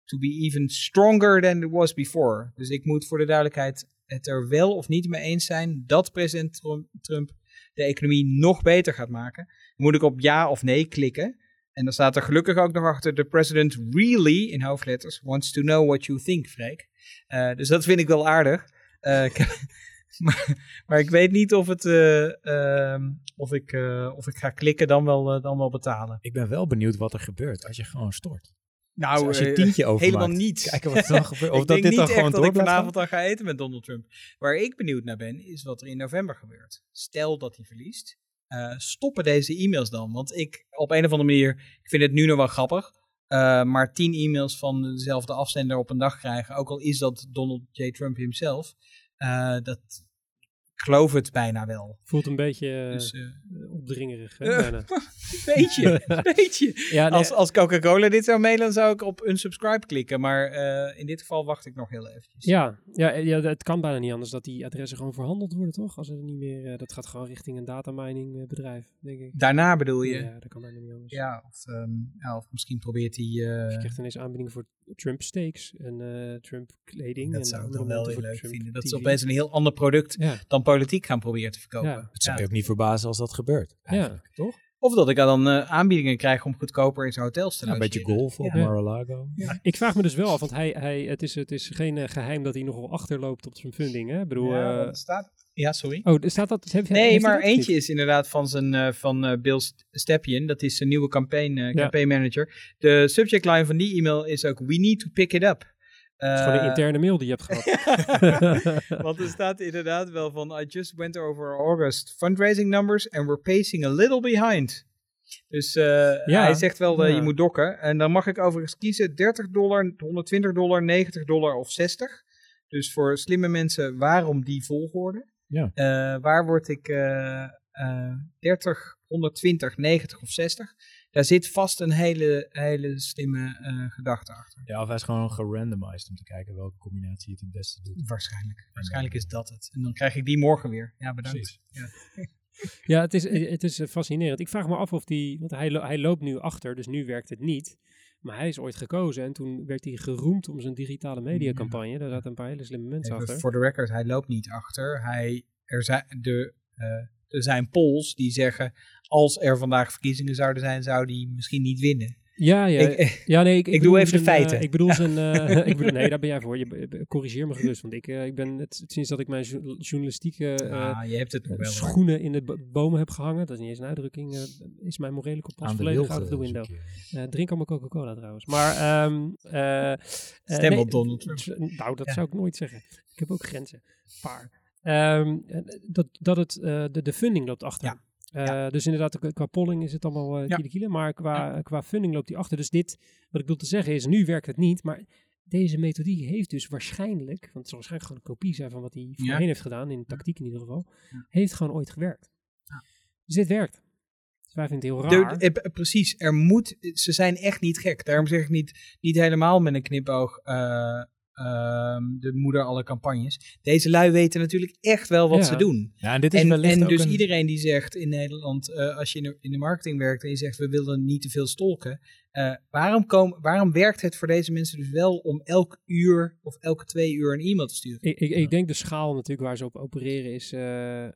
to be even stronger than it was before? Dus ik moet voor de duidelijkheid het er wel of niet mee eens zijn dat president Trump de economie nog beter gaat maken. Dan moet ik op ja of nee klikken. En dan staat er gelukkig ook nog achter: The president really, in hoofdletters, wants to know what you think, Freek. Eh, dus dat vind ik wel aardig. Eh, [LAUGHS] maar, maar ik weet niet of, het, eh, ehm, of, ik, of ik ga klikken dan wel, dan wel betalen. Ik ben wel benieuwd wat er gebeurt als je gewoon stort. Nou, Dus als je tientje overmaakt. helemaal niet. Kijken wat er dan gebeurt. [LAUGHS] Of ik dat denk dit niet dan gewoon dat ik vanavond dan ga eten met Donald Trump. Waar ik benieuwd naar ben, is wat er in november gebeurt. Stel dat hij verliest, eh, stoppen deze e-mails dan? Want ik, op een of andere manier, ik vind het nu nog wel grappig. eh, maar tien e-mails van dezelfde afzender op een dag krijgen, ook al is dat Donald J. Trump himself, eh, dat geloof het bijna wel. Voelt een beetje eh, Dus, eh, opdringerig, hè, Eh, bijna. [LAUGHS] beetje, [LAUGHS] beetje. Ja, nee, Als, als Coca-Cola dit zou mailen, dan zou ik op unsubscribe klikken. Maar in dit geval wacht ik nog heel eventjes. ja, ja, ja, het kan bijna niet anders dat die adressen gewoon verhandeld worden, toch? Als er niet meer, dat gaat gewoon richting een datamining bedrijf, denk ik. Daarna bedoel je? Ja, dat kan bijna niet anders. Ja, of, ehm, ja, of misschien probeert hij... Je krijgt ineens aanbiedingen voor Trump steaks en eh, Trump kleding. dat en zou ik dan wel voor leuk Trump vinden. Dat TV. ze opeens een heel ander product Ja, dan politiek gaan proberen te verkopen. Ja. Het zou je ook niet verbazen als dat gebeurt. ja, eigenlijk. toch? Of dat ik dan eh, aanbiedingen krijg om goedkoper in zijn hotels te Ja, een beetje golf op Ja. Mar-a-Lago. Ik vraag me dus wel af, want hij, hij, het, is, het is geen eh, geheim dat hij nogal achterloopt op zijn funding. Hè? Ik bedoel, Ja, eh, staat... Ja, sorry. oh, staat dat? Heb, Nee, heeft maar dat eentje is inderdaad van, zijn, eh, van eh, Bill St- Stepien. Dat is zijn nieuwe campaign, eh, Ja. campaign manager. De subject line van die e-mail is ook... We need to pick it up. Het is gewoon een Eh, interne mail die je hebt gehad. [LAUGHS] Want er [LAUGHS] staat inderdaad wel van... I just went over August fundraising numbers... and we're pacing a little behind. Dus eh, Ja, hij zegt wel, dat ja. je moet dokken. En dan mag ik overigens kiezen 30 dollar, 120 dollar, 90 dollar of 60. Dus voor slimme mensen, waarom die volgorde? Ja. Eh, waar word ik eh, 30, 120, 90 of 60? Daar zit vast een hele, hele slimme eh, gedachte achter. Ja, of hij is gewoon gerandomized om te kijken welke combinatie het het beste doet. Waarschijnlijk. Waarschijnlijk is dat het. En dan krijg ik die morgen weer. Ja, bedankt. Precies. Ja, [LAUGHS] het is, het is eh, fascinerend. Ik vraag me af of die, want hij, lo- hij loopt nu achter, dus nu werkt het niet. Maar hij is ooit gekozen en toen werd hij geroemd om zijn digitale mediacampagne. Daar zaten een paar hele slimme mensen Even achter. voor de record, hij loopt niet achter. Hij, er, zijn, de, eh, er zijn polls die zeggen, als er vandaag verkiezingen zouden zijn, zou die misschien niet winnen. Ja, ja, Ik- ja nee, ik, [LAUGHS] ik doe even de zijn, eh, feiten. ik bedoel zijn, [LAUGHS] eh, [LAUGHS] ik bedoel, nee, daar ben jij voor. Je, be- corrigeer me gerust, want ik, eh, ik ben het, sinds dat ik mijn jo- journalistieke eh, ah, je hebt het nog wel. schoenen in de bo- bomen heb gehangen, dat is niet eens een uitdrukking, eh, is mijn morele kompas Aan de volledig out of the window. Eh, drink allemaal Coca-Cola trouwens. Maar, ehm eh, eh, Stem nee, op Donald Trump. Nou, dat Ja. zou ik nooit zeggen. Ik heb ook grenzen. Paar. Ehm, eh, dat, dat het, eh, de, de funding loopt achter. Ja. Eh, Dus inderdaad, qua- polling is het allemaal eh Ja. kiele maar qua, qua funding loopt die achter. Dus dit, wat ik wil te zeggen is, nu werkt het niet, maar deze methodiek heeft dus waarschijnlijk, want het zal waarschijnlijk gewoon een kopie zijn van wat hij voorheen heeft gedaan, in tactiek in ieder geval, heeft gewoon ooit gewerkt. Ja. Dus dit werkt. Dus wij vinden het heel De- raar. eh, p- precies, er moet, ze zijn echt niet gek. Daarom zeg ik niet, niet helemaal met een knipoog ehm, de moeder alle campagnes. Deze lui weten natuurlijk echt wel wat Ja. ze doen. Ja, en dit is En, wellicht en ook dus een- iedereen die zegt in Nederland, eh, als je in de, in de marketing werkt en je zegt we willen niet te veel stolken. eh, waarom, komen, waarom werkt het voor deze mensen dus wel om elk uur of elke twee uur een e-mail te sturen? Ik, ik, ik denk de schaal natuurlijk waar ze op opereren is, eh,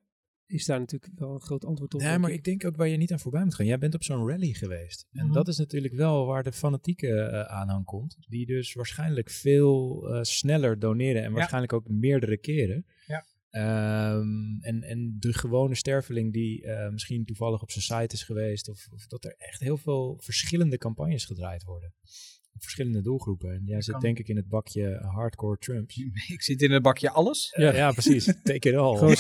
is daar natuurlijk wel een groot antwoord op. Ja, denk maar ik. ik denk ook waar je niet aan voorbij moet gaan. Jij bent op zo'n rally geweest. En Mhm. dat is natuurlijk wel waar de fanatieke eh, aanhang komt. Die dus waarschijnlijk veel eh, sneller doneren en waarschijnlijk ook meerdere keren. Ja. Ehm, en, en de gewone sterveling die eh, misschien toevallig op zijn site is geweest. Of, of dat er echt heel veel verschillende campagnes gedraaid worden. Op verschillende doelgroepen. En jij zit kan. denk ik in het bakje hardcore Trumps. [LAUGHS] Ik zit in het bakje alles. Ja, ja precies. [LAUGHS] Take it all. Gewoon.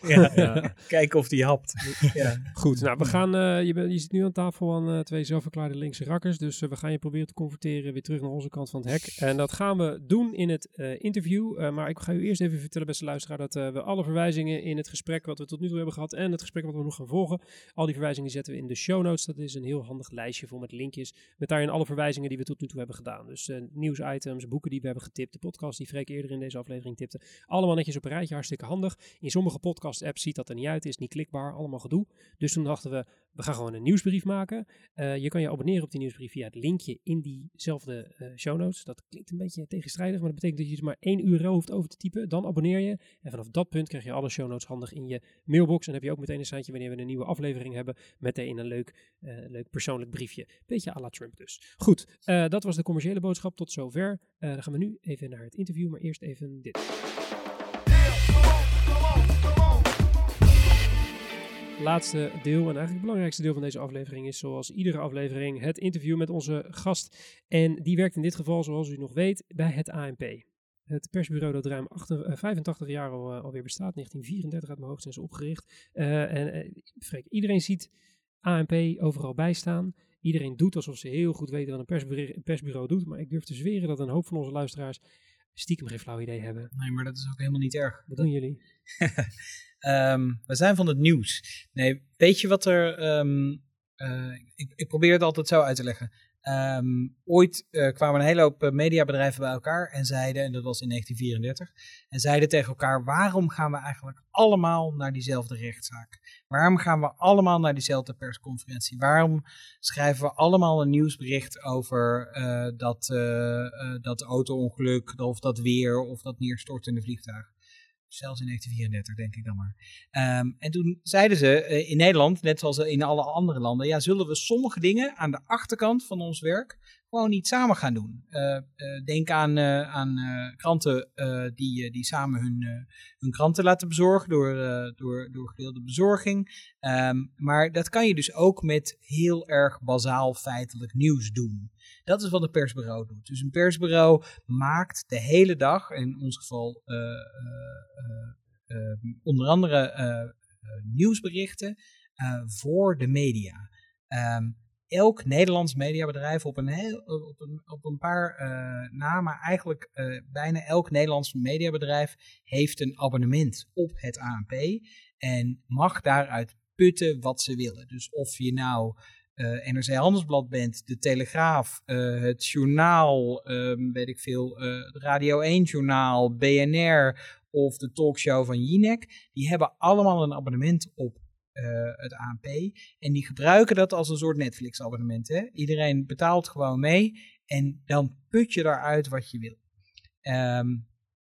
[LAUGHS] Ja, Ja. Kijken of die hapt. Ja. Goed, nou we gaan, eh, je, bent- je zit nu aan tafel aan eh, twee zelfverklaarde linkse rakkers, dus eh, we gaan je proberen te converteren weer terug naar onze kant van het hek. En dat gaan we doen in het eh, interview, Eh, maar ik ga u eerst even vertellen beste luisteraar dat eh, we alle verwijzingen in het gesprek wat we tot nu toe hebben gehad en het gesprek wat we nog gaan volgen, al die verwijzingen zetten we in de show notes. Dat is een heel handig lijstje vol met linkjes, met daarin alle verwijzingen die we tot nu toe hebben gedaan. Dus eh, nieuwsitems, boeken die we hebben getipt, de podcast die Freek eerder in deze aflevering tipte. Allemaal netjes op een rijtje, hartstikke handig. In sommige podcast-apps ziet dat er niet uit, is niet klikbaar, allemaal gedoe. Dus toen dachten we, we gaan gewoon een nieuwsbrief maken. Eh, je kan je abonneren op die nieuwsbrief via het linkje in diezelfde eh show notes. Dat klinkt een beetje tegenstrijdig, maar dat betekent dat je dus maar één URL hoeft over te typen. Dan abonneer je. En vanaf dat punt krijg je alle show notes handig in je mailbox. En heb je ook meteen een seintje wanneer we een nieuwe aflevering hebben. Meteen een leuk, eh, leuk persoonlijk briefje. Beetje à la Trump dus. Goed, dat was de commerciële boodschap tot zover. Dan gaan we nu even naar het interview, maar eerst even dit. Laatste deel en eigenlijk het belangrijkste deel van deze aflevering is zoals iedere aflevering het interview met onze gast. En die werkt in dit geval, zoals u nog weet, bij het ANP. Het persbureau dat ruim 8, eh, 85 jaar al, eh, alweer bestaat. 1934 uit mijn hoofd zijn ze opgericht. Eh, en eh, iedereen ziet ANP overal bij staan. Iedereen doet alsof ze heel goed weten wat een persbureau doet. Maar ik durf te zweren dat een hoop van onze luisteraars stiekem geen flauw idee hebben. Nee, maar dat is ook helemaal niet erg. Wat doen jullie? [LAUGHS] Ehm, we zijn van het nieuws. Nee, weet je wat er. ehm, eh, ik, ik probeer het altijd zo uit te leggen. Ehm, ooit eh, kwamen een hele hoop eh, mediabedrijven bij elkaar en zeiden, en dat was in 1934, en zeiden tegen elkaar: waarom gaan we eigenlijk allemaal naar diezelfde rechtszaak? Waarom gaan we allemaal naar diezelfde persconferentie? Waarom schrijven we allemaal een nieuwsbericht over eh, dat, eh, dat auto-ongeluk, of dat weer, of dat neerstortende vliegtuig? Zelfs in 1934, denk ik dan maar. Ehm, en toen zeiden ze eh, in Nederland, net zoals in alle andere landen, ja, zullen we sommige dingen aan de achterkant van ons werk gewoon niet samen gaan doen. Eh, eh, denk aan, aan kranten die, die samen hun, hun kranten laten bezorgen door, door, door gedeelde bezorging. Ehm, maar dat kan je dus ook met heel erg bazaal feitelijk nieuws doen. Dat is wat een persbureau doet. Dus een persbureau maakt de hele dag, in ons geval uh, uh, uh, onder andere nieuwsberichten, voor de media. Um, elk Nederlands mediabedrijf op een, heel, op een, op een paar namen, eigenlijk bijna elk Nederlands mediabedrijf heeft een abonnement op het ANP en mag daaruit putten wat ze willen. Dus of je nou uh, NRC Handelsblad bent, de Telegraaf, uh, het journaal, um, weet ik veel, uh, Radio 1 journaal, BNR of de talkshow van Jinek, die hebben allemaal een abonnement op het ANP. En die gebruiken dat als een soort Netflix abonnement. Hè? Iedereen betaalt gewoon mee en dan put je daaruit wat je wil. Um,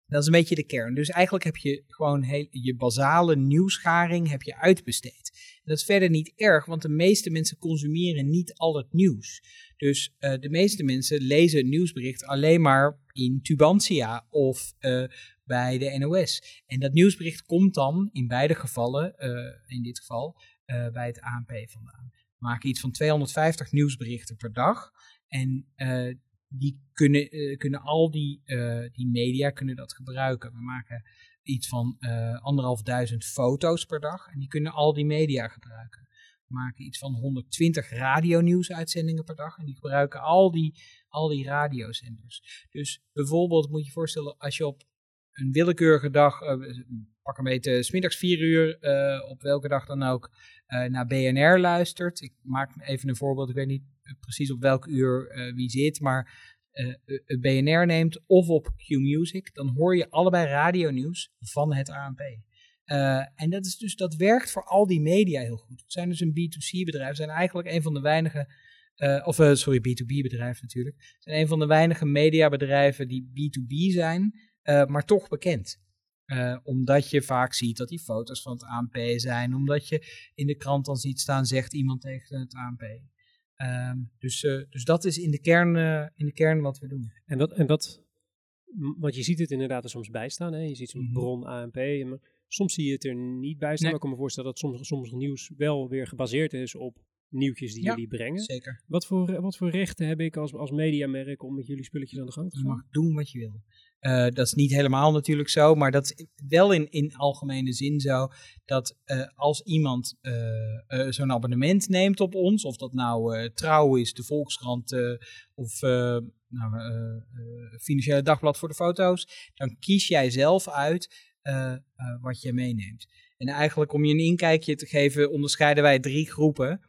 dat is een beetje de kern. Dus eigenlijk heb je gewoon heel, je basale nieuwsgaring heb je uitbesteed. En dat is verder niet erg, want de meeste mensen consumeren niet al het nieuws. Dus uh, de meeste mensen lezen een nieuwsbericht alleen maar in Tubantia of uh, bij de NOS. En dat nieuwsbericht komt dan in beide gevallen, uh, in dit geval, bij het ANP vandaan. We maken iets van 250 nieuwsberichten per dag. En die kunnen, uh, kunnen al die, uh, die media kunnen dat gebruiken. We maken iets van uh, anderhalf duizend foto's per dag en die kunnen al die media gebruiken. We maken iets van 120 radionieuwsuitzendingen per dag en die gebruiken al die, al die radiozenders. Dus bijvoorbeeld moet je je voorstellen als je op een willekeurige dag, pak een beetje smiddags vier uur, op welke dag dan ook, naar BNR luistert. Ik maak even een voorbeeld, ik weet niet precies op welk uur uh, wie zit, maar uh, het BNR neemt of op Q-Music, dan hoor je allebei radionieuws van het ANP. Uh, en dat, is dus, dat werkt voor al die media heel goed. We zijn dus een B2C-bedrijf, we zijn eigenlijk een van de weinige, of sorry, B2B-bedrijf natuurlijk. Zijn een van de weinige mediabedrijven die B2B zijn, maar toch bekend. Omdat je vaak ziet dat die foto's van het ANP zijn. Omdat je in de krant dan ziet staan, zegt iemand tegen het ANP. Um, dus, uh, dus dat is in de, kern, uh, in de kern wat we doen. En dat, en dat, want je ziet het inderdaad er soms bij staan. Hè? Je ziet zo'n mm -hmm. bron ANP. Maar soms zie je het er niet bij staan. Nee. Maar ik kan me voorstellen dat soms, soms nieuws wel weer gebaseerd is op nieuwtjes die ja, jullie brengen. Zeker. Wat voor, wat voor rechten heb ik als, als mediamerk om met jullie spulletjes aan de gang te gaan? Je mag doen wat je wil. Uh, dat is niet helemaal natuurlijk zo, maar dat is wel in, in algemene zin zo dat uh, als iemand uh, zo'n abonnement neemt op ons, of dat nou Trouw is, de Volkskrant of nou, Financiële Dagblad voor de foto's, dan kies jij zelf uit wat je meeneemt. En eigenlijk om je een inkijkje te geven, onderscheiden wij drie groepen.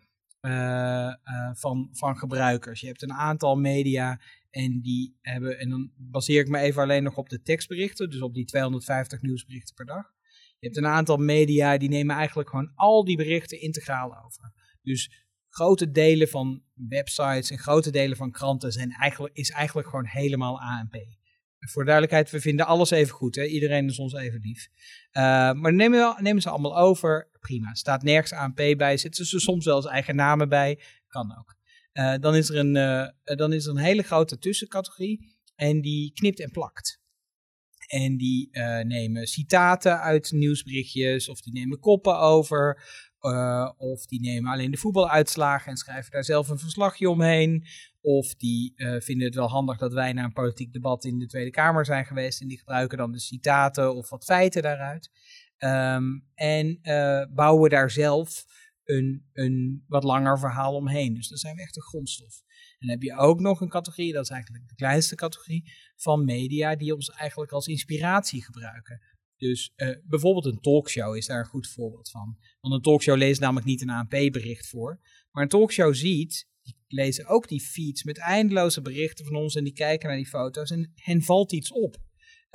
van, van gebruikers. Je hebt een aantal media en die hebben, en dan baseer ik me even alleen nog op de tekstberichten, dus op die 250 nieuwsberichten per dag. Je hebt een aantal media die nemen eigenlijk gewoon al die berichten integraal over. Dus grote delen van websites en grote delen van kranten zijn eigenlijk, is eigenlijk gewoon helemaal ANP. Voor duidelijkheid, we vinden alles even goed. Hè? Iedereen is ons even lief. Uh, maar nemen, nemen ze allemaal over. Prima. Staat nergens ANP bij. Zitten ze soms wel eens eigen namen bij. Kan ook. Uh, dan, is er een, uh, dan is er een hele grote tussencategorie en die knipt en plakt. En die nemen citaten uit nieuwsberichtjes of die nemen koppen over. of die nemen alleen de voetbaluitslagen en schrijven daar zelf een verslagje omheen. Of die vinden het wel handig dat wij naar een politiek debat in de Tweede Kamer zijn geweest. En die gebruiken dan de citaten of wat feiten daaruit. Um, en bouwen daar zelf een, een wat langer verhaal omheen. Dus daar zijn we echt een grondstof. En dan heb je ook nog een categorie, dat is eigenlijk de kleinste categorie, van media die ons eigenlijk als inspiratie gebruiken. Dus uh, bijvoorbeeld een talkshow is daar een goed voorbeeld van. Want een talkshow leest namelijk niet een ANP-bericht voor. Maar een talkshow ziet, die lezen ook die feeds met eindeloze berichten van ons en die kijken naar die foto's en hen valt iets op.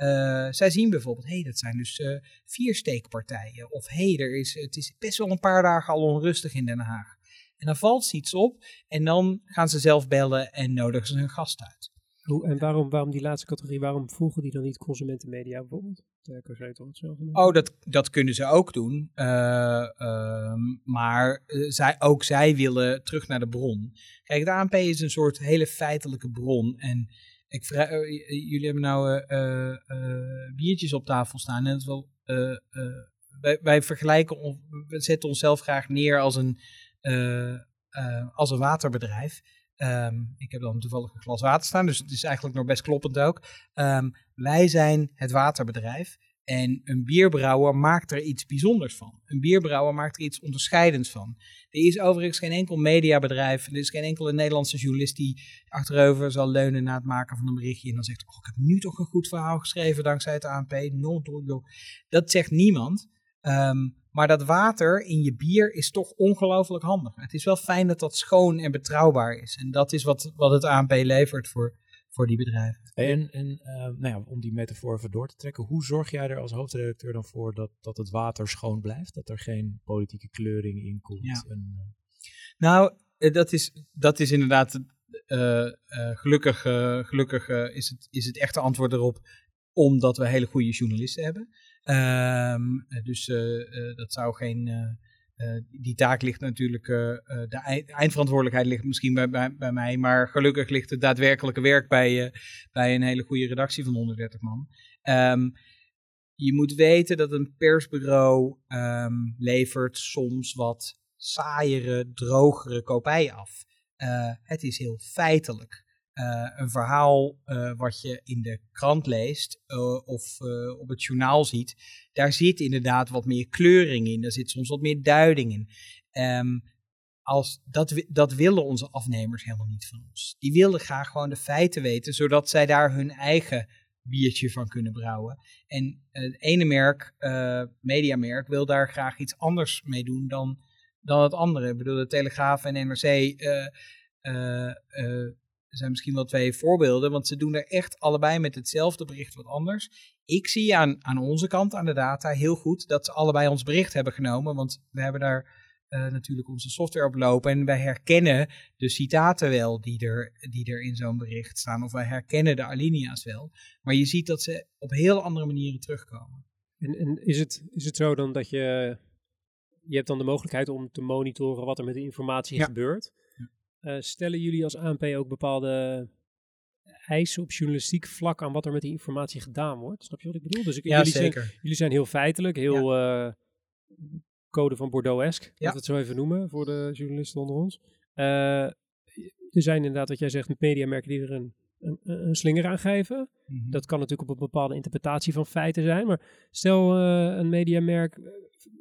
Uh, zij zien bijvoorbeeld, hé, hey, dat zijn dus uh, vier steekpartijen. Of hé, hey, is, het is best wel een paar dagen al onrustig in Den Haag. En dan valt ze iets op en dan gaan ze zelf bellen en nodigen ze hun gast uit. Hoe, en waarom, waarom die laatste categorie, waarom voegen die dan niet consumentenmedia bijvoorbeeld? Oh, dat, dat kunnen ze ook doen. Uh, uh, maar zij, ook zij willen terug naar de bron. Kijk, de ANP is een soort hele feitelijke bron. En ik vraag, uh, jullie hebben nou uh, biertjes op tafel staan. En is wel, wij, wij, vergelijken, we zetten onszelf graag neer als een, als een waterbedrijf. Um, ik heb dan toevallig een glas water staan, dus het is eigenlijk nog best kloppend ook. Um, wij zijn het waterbedrijf. En een bierbrouwer maakt er iets bijzonders van. Een bierbrouwer maakt er iets onderscheidends van. Er is overigens geen enkel mediabedrijf, er is geen enkele Nederlandse journalist die achterover zal leunen na het maken van een berichtje en dan zegt, oh, ik heb nu toch een goed verhaal geschreven dankzij het ANP. No, no, no. Dat zegt niemand. Ehm, maar dat water in je bier is toch ongelooflijk handig. Het is wel fijn dat dat schoon en betrouwbaar is. En dat is wat, wat het ANP levert voor, voor die bedrijven. En, en uh, nou ja, om die metafoor even door te trekken, hoe zorg jij er als hoofdredacteur dan voor dat, dat het water schoon blijft? Dat er geen politieke kleuring in komt? Ja. En, uh... Nou, dat is, dat is inderdaad uh, gelukkig, gelukkig is, het, is het echte antwoord erop omdat we hele goede journalisten hebben. Um, dus dat zou geen. Die taak ligt natuurlijk. de eindverantwoordelijkheid ligt misschien bij, bij, bij, mij. Maar gelukkig ligt het daadwerkelijke werk bij, bij een hele goede redactie van 130 man. Um, je moet weten dat een persbureau um, levert soms wat saaiere, drogere kopij af. Het is heel feitelijk. Uh, een verhaal uh, wat je in de krant leest uh, of op het journaal ziet, daar zit inderdaad wat meer kleuring in. Daar zit soms wat meer duiding in. Um, als, dat, dat willen onze afnemers helemaal niet van ons. Die willen graag gewoon de feiten weten, zodat zij daar hun eigen biertje van kunnen brouwen. En het ene merk, mediamerk, wil daar graag iets anders mee doen dan, dan het andere. Ik bedoel, de Telegraaf en NRC er zijn misschien wel twee voorbeelden, want ze doen er echt allebei met hetzelfde bericht wat anders. Ik zie aan, aan onze kant, aan de data, heel goed dat ze allebei ons bericht hebben genomen, want we hebben daar uh, natuurlijk onze software op lopen en wij herkennen de citaten wel die er, die er in zo'n bericht staan, of wij herkennen de alinea's wel. Maar je ziet dat ze op heel andere manieren terugkomen. En, en is, het, is het zo dan dat je, je hebt dan de mogelijkheid om te monitoren wat er met de informatie Ja. gebeurt? Uh, stellen jullie als ANP ook bepaalde eisen op journalistiek vlak aan wat er met die informatie gedaan wordt? Snap je wat ik bedoel? Dus ik, Ja, jullie, zeker. Zijn, jullie zijn heel feitelijk, heel uh, code van Bordeaux-esque, laten we het zo even noemen voor de journalisten onder ons. Uh, er zijn inderdaad, wat jij zegt, mediamerken die er een, een, een slinger aan geven. Mhm. Dat kan natuurlijk op een bepaalde interpretatie van feiten zijn. Maar stel uh, een mediamerk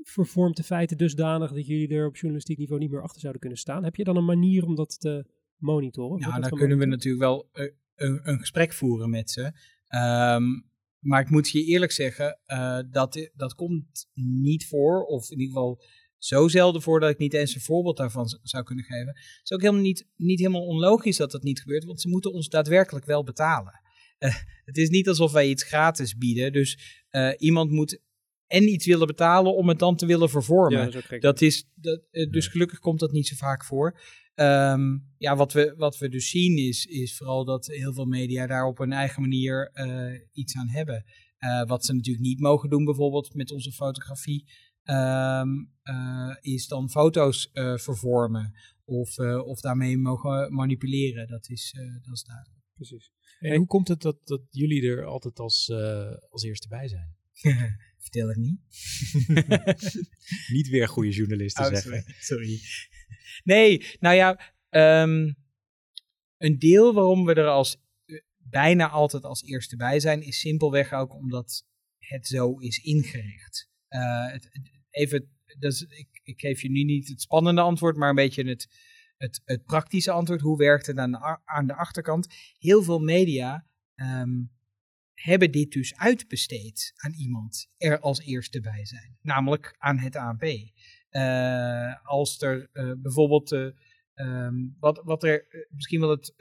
vervormt de feiten dusdanig dat jullie er op journalistiek niveau niet meer achter zouden kunnen staan. Heb je dan een manier om dat te monitoren? Ja, dan kunnen we natuurlijk wel uh, een, een, gesprek voeren met ze. Um, maar ik moet je eerlijk zeggen, uh, dat, dat komt niet voor, of in ieder geval zo zelden voor dat ik niet eens een voorbeeld daarvan zou kunnen geven. Het is ook helemaal niet, niet helemaal onlogisch dat dat niet gebeurt, want ze moeten ons daadwerkelijk wel betalen. Uh, [LAUGHS] het is niet alsof wij iets gratis bieden, dus uh, iemand moet en iets willen betalen om het dan te willen vervormen. Ja, dat is, dat is dat, uh, dus gelukkig komt dat niet zo vaak voor. Um, ja, wat we, wat we dus zien is, is vooral dat heel veel media daar op hun eigen manier iets aan hebben. Wat ze natuurlijk niet mogen doen, bijvoorbeeld met onze fotografie, um, uh, is dan foto's vervormen of, of daarmee mogen manipuleren. Dat is, dat is duidelijk. Precies. En hoe komt het dat, dat jullie er altijd als, als eerste bij zijn? [LAUGHS] Vertel het niet. [LAUGHS] niet weer goede journalisten oh, zeggen. Sorry. sorry. Nee, nou ja, um, een deel waarom we er als bijna altijd als eerste bij zijn, is simpelweg ook omdat het zo is ingericht. Het, even, ik, ik geef je nu niet het spannende antwoord, maar een beetje het, het, praktische antwoord. Hoe werkt het aan de, aan de achterkant? Heel veel media um, hebben dit dus uitbesteed aan iemand er als eerste bij zijn, namelijk aan het ANP. Uh, als er uh, bijvoorbeeld, um, wat, wat er misschien wel het,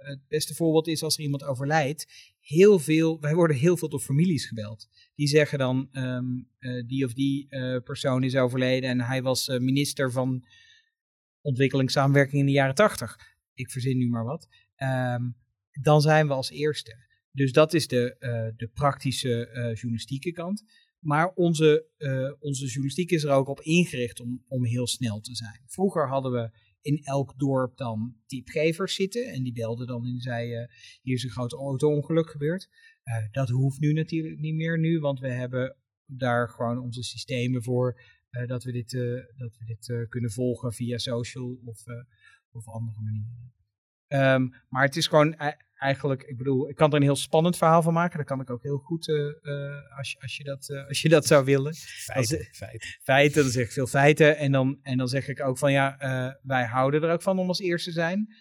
het beste voorbeeld is als er iemand overlijdt, heel veel, wij worden heel veel door families gebeld. Die zeggen dan, um, die of die persoon is overleden en hij was minister van ontwikkelingssamenwerking in de jaren tachtig. Ik verzin nu maar wat. Um, dan zijn we als eerste. Dus dat is de, de praktische journalistieke kant. Maar onze, onze journalistiek is er ook op ingericht om, om heel snel te zijn. Vroeger hadden we in elk dorp dan tipgevers zitten. En die belden dan en zeiden, hier is een groot auto-ongeluk gebeurd. Uh, dat hoeft nu natuurlijk niet meer nu, want we hebben daar gewoon onze systemen voor. eh, dat we dit, dat we dit kunnen volgen via social of, of andere manieren. Um, maar het is gewoon eigenlijk, ik bedoel, ik kan er een heel spannend verhaal van maken. Dat kan ik ook heel goed uh, uh, als, je, als, je dat, uh, als je dat zou willen. Feiten, als, feiten. Feiten, dan zeg ik veel feiten. En dan, en dan zeg ik ook van ja, wij houden er ook van om als eerste te zijn.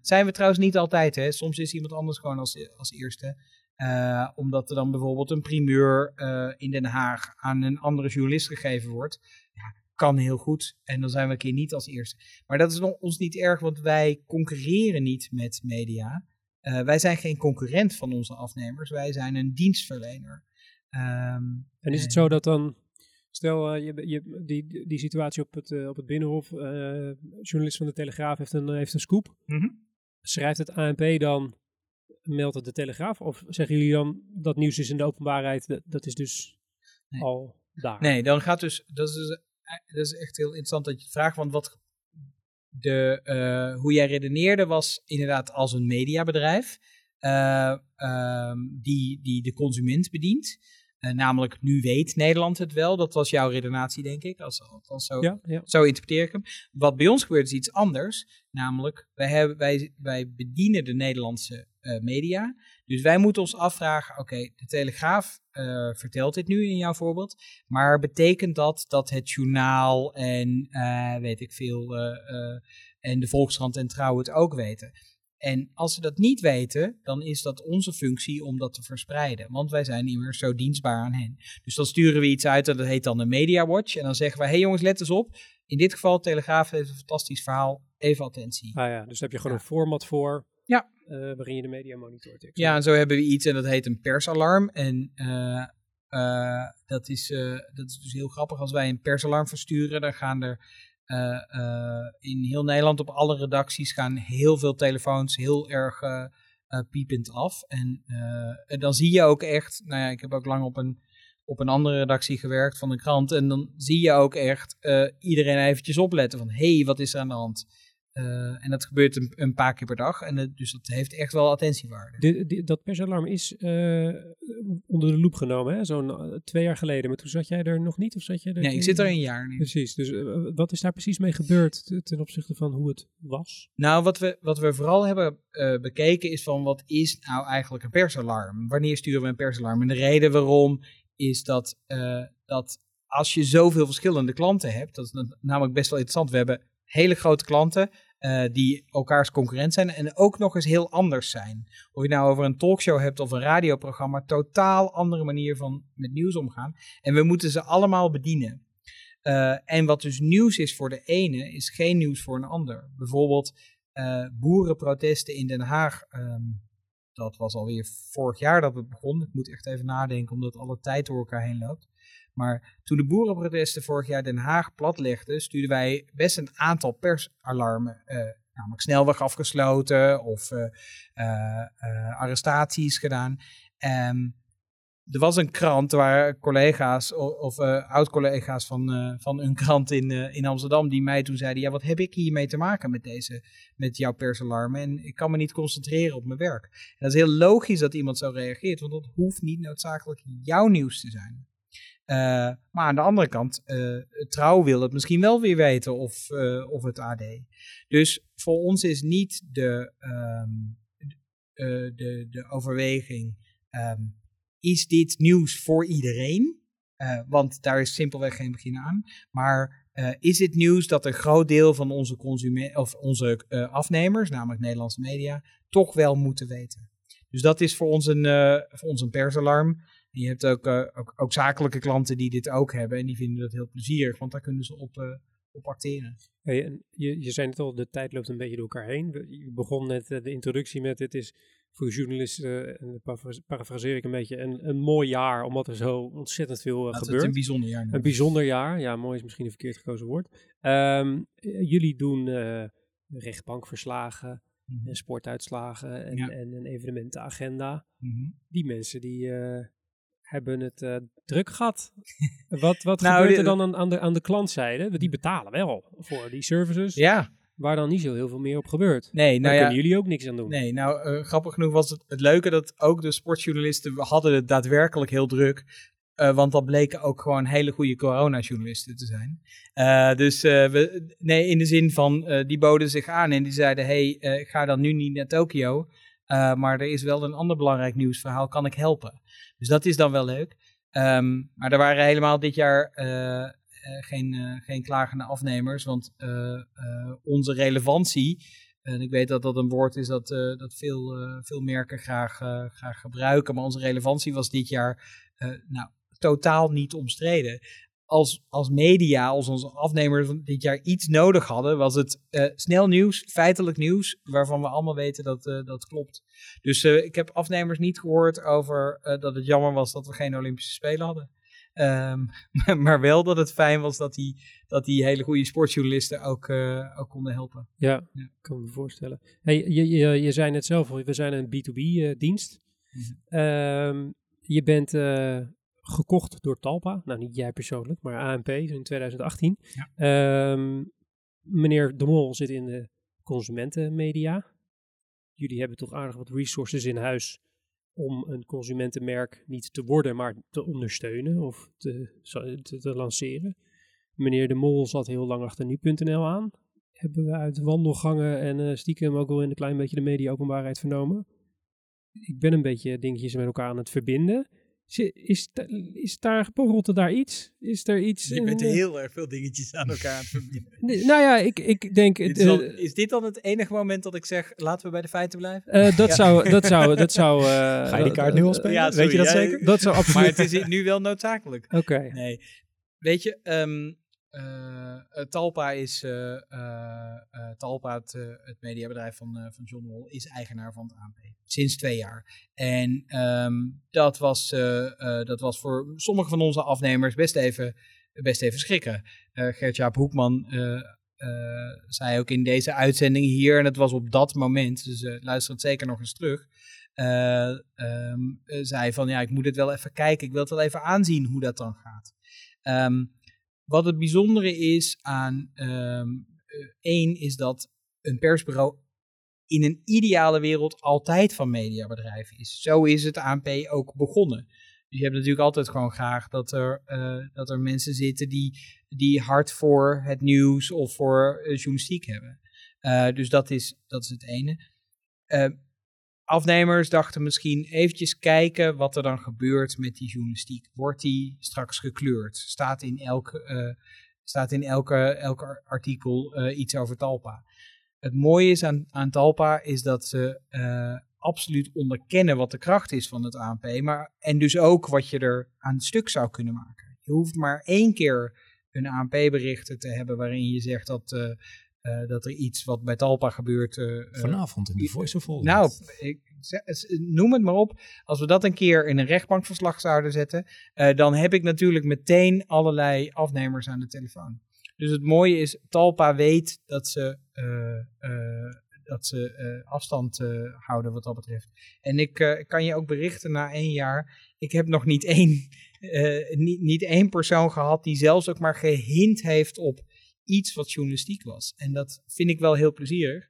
zijn we trouwens niet altijd, hè. Soms is iemand anders gewoon als, als eerste. Omdat er dan bijvoorbeeld een primeur in Den Haag aan een andere journalist gegeven wordt. Ja, kan heel goed. En dan zijn we een keer niet als eerste. Maar dat is ons niet erg, want wij concurreren niet met media. Uh, wij zijn geen concurrent van onze afnemers. Wij zijn een dienstverlener. Um, en is het zo dat dan Stel, uh, je, je, die, die situatie op het, uh, op het Binnenhof. Journalist van de Telegraaf heeft een, heeft een scoop. Mm -hmm. Schrijft het ANP dan, meldt het de Telegraaf? Of zeggen jullie dan dat nieuws is in de openbaarheid? Dat, dat is dus nee. al daar. Nee, dan gaat dus. Dat is, dat is echt heel interessant dat je het vraagt. Want wat de, hoe jij redeneerde was inderdaad als een mediabedrijf. die, die de consument bedient. Uh, namelijk, nu weet Nederland het wel. Dat was jouw redenatie, denk ik. Als, als zo, ja, ja. zo interpreteer ik hem. Wat bij ons gebeurt is iets anders. Namelijk, wij, hebben, wij, wij bedienen de Nederlandse media. Dus wij moeten ons afvragen, oké, okay, de Telegraaf uh, vertelt dit nu in jouw voorbeeld. Maar betekent dat dat het journaal en weet ik veel, en de Volkskrant en Trouw het ook weten? En als ze dat niet weten, dan is dat onze functie om dat te verspreiden. Want wij zijn niet meer zo dienstbaar aan hen. Dus dan sturen we iets uit en dat heet dan een Media Watch. En dan zeggen we, hé hey jongens, let eens op. In dit geval, Telegraaf heeft een fantastisch verhaal. Even attentie. Ah ja, dus heb je gewoon ja. een format voor. Ja. Uh, waarin je de media monitort. Ja, en zo hebben we iets en dat heet een persalarm. En uh, uh, dat, is, dat is dus heel grappig. Als wij een persalarm versturen, dan gaan er in heel Nederland op alle redacties gaan heel veel telefoons heel erg piepend af. En, en, dan zie je ook echt, nou ja, ik heb ook lang op een, op een andere redactie gewerkt van de krant. En dan zie je ook echt iedereen eventjes opletten van, hé, hey, wat is er aan de hand? Uh, en dat gebeurt een, een, paar keer per dag. En het, dus dat heeft echt wel attentiewaarde. De, de, dat persalarm is uh, onder de loep genomen, zo'n uh, twee jaar geleden. Maar toen zat jij er nog niet? Of zat je er nee, ik zit er een jaar nu. Precies. Dus wat is daar precies mee gebeurd ten opzichte van hoe het was? Nou, wat we, wat we vooral hebben bekeken is van wat is nou eigenlijk een persalarm? Wanneer sturen we een persalarm? En de reden waarom is dat, dat als je zoveel verschillende klanten hebt, dat is namelijk best wel interessant. We hebben hele grote klanten uh, die elkaars concurrent zijn en ook nog eens heel anders zijn. Of je nou over een talkshow hebt of een radioprogramma, totaal andere manier van met nieuws omgaan. En we moeten ze allemaal bedienen. Uh, en wat dus nieuws is voor de ene, is geen nieuws voor een ander. Bijvoorbeeld uh, boerenprotesten in Den Haag. Um, dat was alweer vorig jaar dat het begon. Ik moet echt even nadenken, omdat alle tijd door elkaar heen loopt. Maar toen de boerenprotesten vorig jaar Den Haag platlegden, stuurden wij best een aantal persalarmen. Uh, namelijk snelweg afgesloten of uh, uh, arrestaties gedaan. Um, er was een krant waar collega's of, of oud-collega's van, van een krant in, in Amsterdam die mij toen zeiden: Ja, wat heb ik hiermee te maken met, deze, met jouw persalarmen? En ik kan me niet concentreren op mijn werk. En dat is heel logisch dat iemand zo reageert, want dat hoeft niet noodzakelijk jouw nieuws te zijn. Uh, maar aan de andere kant, uh, Trouw wil het misschien wel weer weten of, uh, of het AD. Dus voor ons is niet de, um, de, de overweging, um, is dit nieuws voor iedereen? want daar is simpelweg geen begin aan. Maar is het nieuws dat een groot deel van onze, consument, of onze afnemers, namelijk Nederlandse media, toch wel moeten weten? Dus dat is voor ons een, voor ons een persalarm. En je hebt ook, uh, ook, ook, zakelijke klanten die dit ook hebben en die vinden dat heel plezierig, want daar kunnen ze op, uh, op acteren. Hey, en je, je zei het al, de tijd loopt een beetje door elkaar heen. Je begon net uh, de introductie met, het is voor journalisten, en parafraseer ik een beetje, een, een mooi jaar, omdat er zo ontzettend veel gebeurt. Het een bijzonder jaar. Een bijzonder jaar, ja, mooi is misschien een verkeerd gekozen woord. Um, jullie doen rechtbankverslagen, mm -hmm. sportuitslagen en, ja. en, een evenementenagenda. Mm -hmm. Die mensen die hebben het uh, druk gehad. [LAUGHS] wat wat nou, gebeurt er dan aan, aan, de, aan de klantzijde? Die betalen wel voor die services. Ja. Waar dan niet zo heel veel meer op gebeurt. Nee, nou Daar ja, kunnen jullie ook niks aan doen. Nee, nou uh, grappig genoeg was het, het leuke dat ook de sportjournalisten hadden het daadwerkelijk heel druk. Uh, want dat bleken ook gewoon hele goede coronajournalisten te zijn. Uh, dus we, nee, in de zin van, die boden zich aan en die zeiden, hey, ga dan nu niet naar Tokio. Maar er is wel een ander belangrijk nieuwsverhaal, kan ik helpen? Dus dat is dan wel leuk. Um, maar er waren helemaal dit jaar uh, uh, geen, geen klagende afnemers, want onze relevantie En ik weet dat dat een woord is dat, eh, dat veel, eh, veel merken graag, eh, graag gebruiken. Maar onze relevantie was dit jaar eh, nou, totaal niet omstreden. Als, als media, als onze afnemers dit jaar iets nodig hadden, was het eh, snel nieuws, feitelijk nieuws, waarvan we allemaal weten dat eh, dat klopt. Dus eh, ik heb afnemers niet gehoord over dat het jammer was dat we geen Olympische Spelen hadden. Ehm, [LAUGHS] maar wel dat het fijn was dat die, dat die hele goede sportjournalisten ook, ook konden helpen. Ja, Ja. kan me voorstellen. Hey, je, je, je zei net zelf, we zijn een B2B-dienst. Mhm. Ehm, je bent gekocht door Talpa. Nou, niet jij persoonlijk, maar ANP in 2018. Ja. Ehm, meneer De Mol zit in de consumentenmedia. Jullie hebben toch aardig wat resources in huis om een consumentenmerk niet te worden, maar te ondersteunen of te, te, te lanceren. Meneer De Mol zat heel lang achter nu.nl aan. Hebben we uit wandelgangen en eh, stiekem ook wel in een klein beetje de media-openbaarheid vernomen. Ik ben een beetje dingetjes met elkaar aan het verbinden. Is, is, da- is daar, borrelt er daar iets? Is er iets? Je bent heel erg veel dingetjes aan elkaar aan het verbinden. [LAUGHS] nou ja, ik, ik denk... Dit eh, is, dan- is dit dan het enige moment dat ik zeg, laten we bij de feiten blijven? eh, dat, [LAUGHS] Ja. zou, dat zou... Dat zou eh, Ga je die kaart nu al spelen? Ja, Weet je dat zeker? Dat zou Maar absoluut... het is nu wel noodzakelijk. Oké. Nee. Weet je, ehm, eh, eh, Talpa is, eh, eh, Talpa, het, eh, het mediabedrijf van, van John Wall, is eigenaar van het ANP. Sinds twee jaar. En ehm, dat, was, dat was voor sommige van onze afnemers best even, best even schrikken. Gert-Jaap Hoekman zei ook in deze uitzending hier, en het was op dat moment, dus eh, luister het zeker nog eens terug. eh, ehm, eh, zei van ja, ik moet het wel even kijken, ik wil het wel even aanzien hoe dat dan gaat. Ehm, wat het bijzondere is aan ehm, eh, één is dat een persbureau in een ideale wereld altijd van mediabedrijven is. Zo is het ANP ook begonnen. Dus je hebt natuurlijk altijd gewoon graag dat er, eh, dat er mensen zitten die, die hard voor het nieuws of voor eh, journalistiek hebben. Dus dat is, dat is het ene. Afnemers dachten misschien eventjes kijken wat er dan gebeurt met die journalistiek. Wordt die straks gekleurd? Staat in elke, eh, staat in elke, artikel eh, iets over Talpa? Het mooie is aan, aan Talpa is dat ze eh, absoluut onderkennen wat de kracht is van het ANP. Maar, en dus ook wat je er aan stuk zou kunnen maken. Je hoeft maar één keer een ANP-bericht te hebben waarin je zegt dat, eh, dat er iets wat bij Talpa gebeurt. eh, eh, Vanavond in de Voice of Holland. nou, ik, noem het maar op. Als we dat een keer in een rechtbankverslag zouden zetten, dan heb ik natuurlijk meteen allerlei afnemers aan de telefoon. Dus het mooie is, Talpa weet dat ze, dat ze afstand houden wat dat betreft. En ik kan je ook berichten na één jaar, ik heb nog niet één, [LAUGHS] niet, niet één persoon gehad die zelfs ook maar gehint heeft op iets wat journalistiek was. En dat vind ik wel heel plezierig.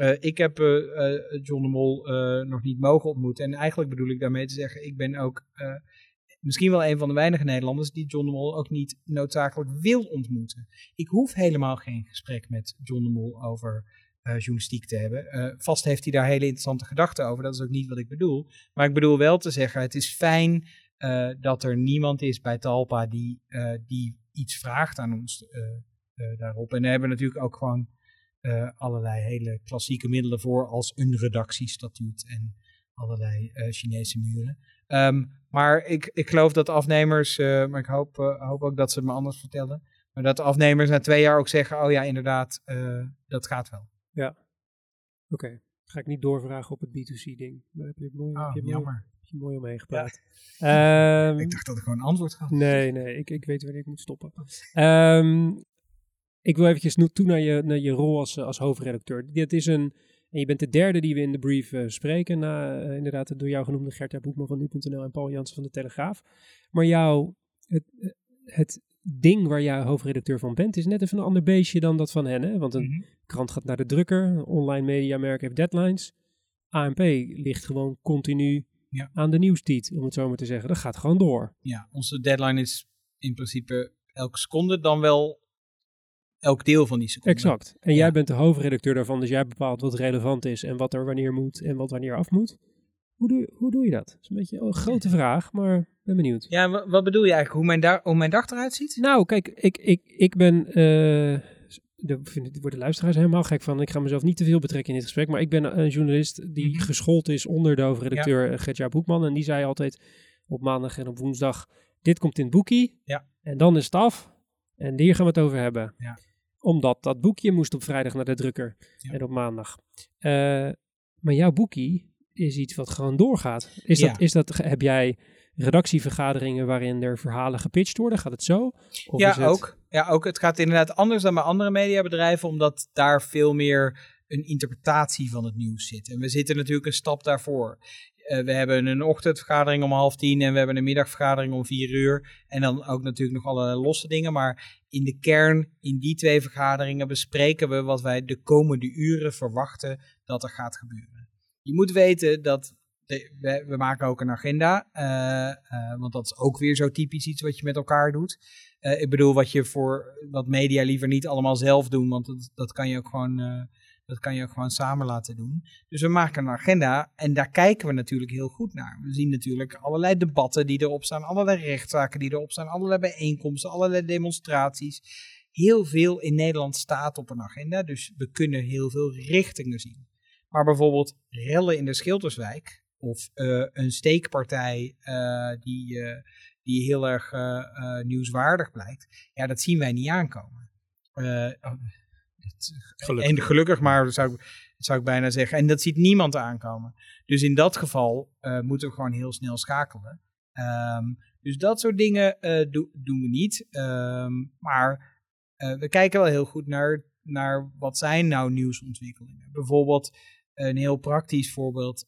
Eh, ik heb eh, eh, John de Mol nog niet mogen ontmoeten. En eigenlijk bedoel ik daarmee te zeggen, ik ben ook misschien wel een van de weinige Nederlanders die John de Mol ook niet noodzakelijk wil ontmoeten. Ik hoef helemaal geen gesprek met John de Mol over journalistiek te hebben. Vast heeft hij daar hele interessante gedachten over. Dat is ook niet wat ik bedoel. Maar ik bedoel wel te zeggen, het is fijn dat er niemand is bij Talpa die, die iets vraagt aan ons daarop. En daar hebben we natuurlijk ook gewoon eh, allerlei hele klassieke middelen voor, als een redactiestatuut en allerlei eh, Chinese muren. Ehm, maar ik, ik geloof dat afnemers, eh, maar ik hoop, eh, hoop ook dat ze het me anders vertellen, maar dat de afnemers na twee jaar ook zeggen, oh ja, inderdaad, eh, dat gaat wel. Oké. Ga ik niet doorvragen op het B2C-ding. Daar heb je mooi, Oh, heb je mooi, jammer. heb je mooi omheen gepraat. [LAUGHS] Ehm, Ik dacht dat ik gewoon een antwoord gaf. Nee, nee, ik, ik weet wanneer ik moet stoppen. Ehm, ik wil eventjes toe naar je, naar je rol als, eh, als hoofdredacteur. Dit is een, en je bent de derde die we in de brief eh, spreken, na eh, inderdaad het door jou genoemde Gertja Boekman van Nu.nl en Paul Jansen van de Telegraaf. Maar jou, het, het ding waar jij hoofdredacteur van bent, is net even een ander beestje dan dat van hen. Hè? Want een Mhm. krant gaat naar de drukker, een online mediamerk heeft deadlines. ANP ligt gewoon continu Ja. aan de nieuwstiet, om het zo maar te zeggen. Dat gaat gewoon door. Ja, onze deadline is in principe elke seconde, dan wel elk deel van die seconde. Exact. En jij bent de hoofdredacteur daarvan, dus jij bepaalt wat relevant is en wat er wanneer moet en wat wanneer af moet. Hoe doe, hoe doe je dat? Dat is een beetje een grote vraag, maar ben benieuwd. Ja, wa- wat bedoel je eigenlijk? Hoe mijn, da- hoe mijn dag eruit ziet? Nou, kijk, ik, ik, ik ben eh, daar worden luisteraars helemaal gek van. Ik ga mezelf niet te veel betrekken in dit gesprek. Maar ik ben een journalist die Mhm. geschoold is onder de hoofdredacteur ja. Gertjaar Boekman. En die zei altijd op maandag en op woensdag, dit komt in het boekie. Ja. En dan is het af. En hier gaan we het over hebben. Ja. Omdat dat boekje moest op vrijdag naar de drukker. Ja. En op maandag. Eh, maar jouw boekie is iets wat gewoon doorgaat. Is Ja. dat, is dat, heb jij redactievergaderingen waarin er verhalen gepitcht worden? Gaat het zo? Of ja, het- ook. ja, ook. Het gaat inderdaad anders dan bij andere mediabedrijven, omdat daar veel meer een interpretatie van het nieuws zit. En we zitten natuurlijk een stap daarvoor. Eh, we hebben een ochtendvergadering om half tien en we hebben een middagvergadering om vier uur. En dan ook natuurlijk nog allerlei losse dingen. Maar in de kern, in die twee vergaderingen, bespreken we wat wij de komende uren verwachten dat er gaat gebeuren. Je moet weten dat we, we maken ook een agenda, eh, eh, want dat is ook weer zo typisch iets wat je met elkaar doet. Ik bedoel, wat je voor wat media liever niet allemaal zelf doen, want dat, dat kan je ook gewoon, dat kan je ook gewoon samen laten doen. Dus we maken een agenda en daar kijken we natuurlijk heel goed naar. We zien natuurlijk allerlei debatten die erop staan, allerlei rechtszaken die erop staan, allerlei bijeenkomsten, allerlei demonstraties. Heel veel in Nederland staat op een agenda, dus we kunnen heel veel richtingen zien. Maar bijvoorbeeld rellen in de Schilderswijk of eh, een steekpartij eh, die, eh, die heel erg nieuwswaardig blijkt, ja, dat zien wij niet aankomen. Eh, Gelukkig. En gelukkig maar, zou ik, zou ik bijna zeggen. En dat ziet niemand aankomen. Dus in dat geval eh, moeten we gewoon heel snel schakelen. Ehm, dus dat soort dingen do- doen we niet. Ehm, maar we kijken wel heel goed naar, naar wat zijn nou nieuwsontwikkelingen. Bijvoorbeeld een heel praktisch voorbeeld.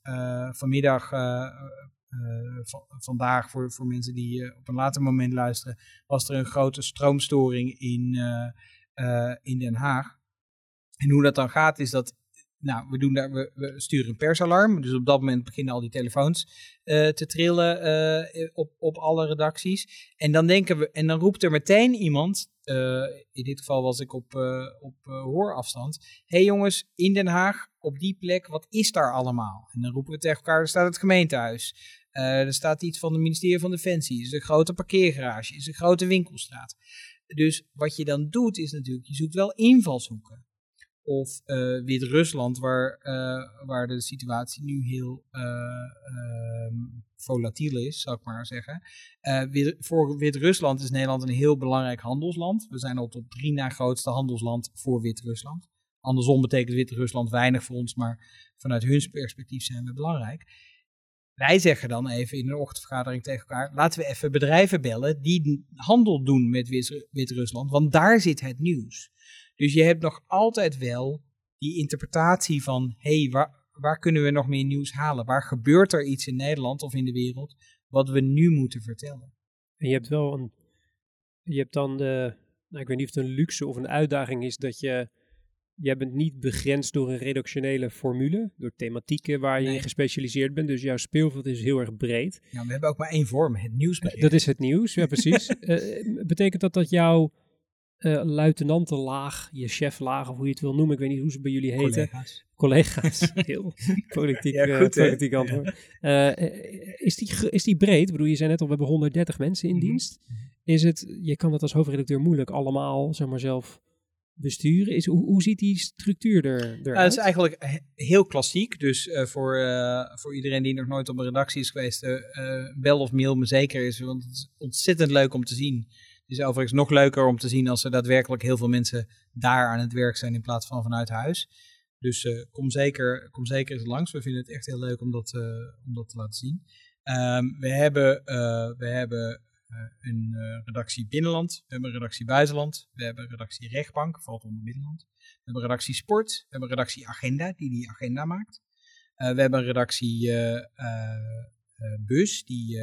vanmiddag, va- vandaag voor, voor mensen die op een later moment luisteren, was er een grote stroomstoring in, in Den Haag. En hoe dat dan gaat is dat, nou, we, doen we, we sturen een persalarm. Dus op dat moment beginnen al die telefoons eh, te trillen eh, op, op alle redacties. En dan denken we, en dan roept er meteen iemand, eh, in dit geval was ik op, op hoorafstand. Hé hey jongens, in Den Haag, op die plek, wat is daar allemaal? En dan roepen we tegen elkaar, er staat het gemeentehuis. Eh, er staat iets van het ministerie van Defensie. Is een grote parkeergarage? Is een grote winkelstraat? Dus wat je dan doet, is natuurlijk, je zoekt wel invalshoeken. Of eh, Wit-Rusland, waar, eh, waar de situatie nu heel ehm, volatiel is, zou ik maar zeggen. Wit- voor Wit-Rusland is Nederland een heel belangrijk handelsland. We zijn al tot drie na grootste handelsland voor Wit-Rusland. Andersom betekent Wit-Rusland weinig voor ons, maar vanuit hun perspectief zijn we belangrijk. Wij zeggen dan even in een ochtendvergadering tegen elkaar: laten we even bedrijven bellen die handel doen met Wit- Wit-Rusland, want daar zit het nieuws. Dus je hebt nog altijd wel die interpretatie van: hé, hey, waar, waar kunnen we nog meer nieuws halen? Waar gebeurt er iets in Nederland of in de wereld wat we nu moeten vertellen? En je hebt wel een. Je hebt dan de. Nou, ik weet niet of het een luxe of een uitdaging is dat je. Jij bent niet begrensd door een redactionele formule, door thematieken waar je Nee. in gespecialiseerd bent. Dus jouw speelveld is heel erg breed. Ja, we hebben ook maar één vorm: het nieuwsbericht. Dat is het nieuws, ja precies. [LAUGHS] Eh, betekent dat dat jouw eh luitenantenlaag, je cheflaag of hoe je het wil noemen, ik weet niet hoe ze bij jullie heten, collega's. collega's, [LAUGHS] heel politiek, Ja, eh, goed, hè? politiek antwoord. Eh, is, die, is die breed? Ik bedoel, je zei net al, we hebben 130 mensen in Mhm. dienst. Is het, je kan dat als hoofdredacteur moeilijk allemaal, zeg maar, zelf besturen. Is, hoe, hoe ziet die structuur er, eruit? Nou, het is eigenlijk he- heel klassiek. Dus voor, voor iedereen die nog nooit op een redactie is geweest, eh, bel of mail me zeker is. Want het is ontzettend leuk om te zien. Is overigens nog leuker om te zien als er daadwerkelijk heel veel mensen daar aan het werk zijn in plaats van vanuit huis. Dus eh, kom, zeker, kom zeker eens langs. We vinden het echt heel leuk om dat, eh, om dat te laten zien. Ehm, we hebben, eh, we hebben een redactie binnenland, we hebben een redactie buitenland, we hebben een redactie rechtbank, valt onder binnenland. We hebben een redactie sport, we hebben een redactie agenda, die die agenda maakt. We hebben een redactie bus, die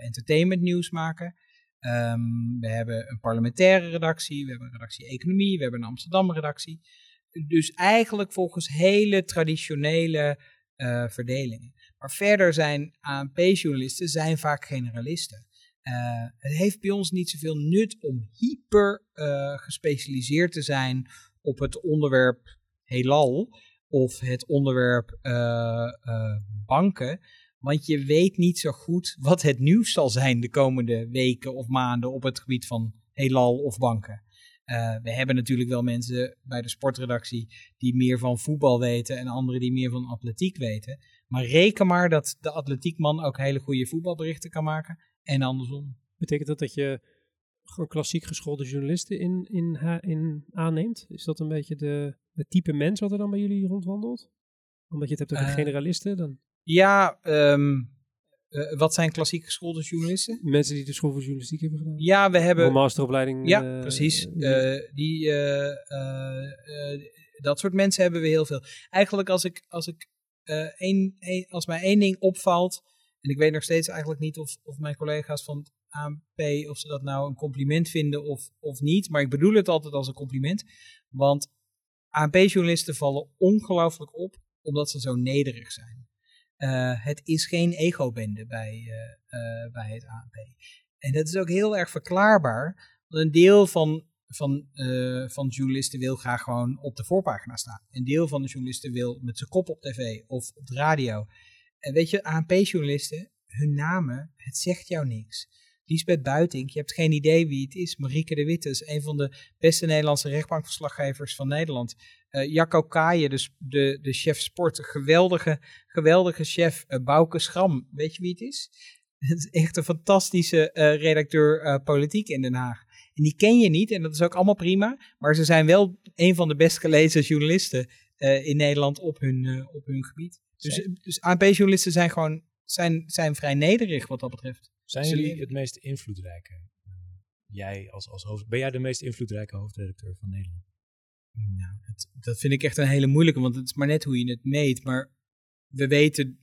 entertainment nieuws maken. Ehm, we hebben een parlementaire redactie, we hebben een redactie economie, we hebben een Amsterdam redactie. Dus eigenlijk volgens hele traditionele eh, verdelingen. Maar verder zijn ANP-journalisten zijn vaak generalisten. Eh, het heeft bij ons niet zoveel nut om hyper eh, gespecialiseerd te zijn op het onderwerp heelal of het onderwerp banken. Want je weet niet zo goed wat het nieuws zal zijn de komende weken of maanden op het gebied van heelal of banken. Uh, we hebben natuurlijk wel mensen bij de sportredactie die meer van voetbal weten en anderen die meer van atletiek weten. Maar reken maar dat de atletiekman ook hele goede voetbalberichten kan maken en andersom. Betekent dat dat je gewoon klassiek geschoolde journalisten in, in, in aanneemt? Is dat een beetje de, het type mens wat er dan bij jullie rondwandelt? Omdat je het hebt over uh, generalisten dan? Ja, um, uh, wat zijn klassiek geschoolde journalisten? Mensen die de school voor journalistiek hebben gedaan. Ja, we hebben... Een masteropleiding. Ja, uh, precies. die, dat soort mensen hebben we heel veel. Eigenlijk als ik, als ik één, één, als mij één ding opvalt, en ik weet nog steeds eigenlijk niet of, of mijn collega's van het ANP, of ze dat nou een compliment vinden of, of niet, maar ik bedoel het altijd als een compliment, want ANP-journalisten vallen ongelooflijk op omdat ze zo nederig zijn. Uh, het is geen ego-bende bij, uh, uh, bij het ANP. En dat is ook heel erg verklaarbaar. Een deel van, van, van journalisten wil graag gewoon op de voorpagina staan. Een deel van de journalisten wil met zijn kop op tv of op de radio. En weet je, ANP-journalisten, hun namen, het zegt jou niks. Lisbeth Buiting, je hebt geen idee wie het is. Marieke de Witte is een van de beste Nederlandse rechtbankverslaggevers van Nederland. Uh, Jacco Kaaien, de, de, de chef sport, geweldige, geweldige chef. Uh, Bouke Schram, weet je wie het is? [LAUGHS] Het is echt een fantastische uh, redacteur politiek in Den Haag. En die ken je niet en dat is ook allemaal prima. Maar ze zijn wel een van de best gelezen journalisten in Nederland op hun, op hun gebied. Dus, dus ANP-journalisten zijn gewoon zijn, zijn vrij nederig wat dat betreft. Zijn jullie het meest invloedrijke? jij als, als hoofd, ben jij de meest invloedrijke hoofdredacteur van Nederland? Nou, dat, dat vind ik echt een hele moeilijke, want het is maar net hoe je het meet. Maar we weten,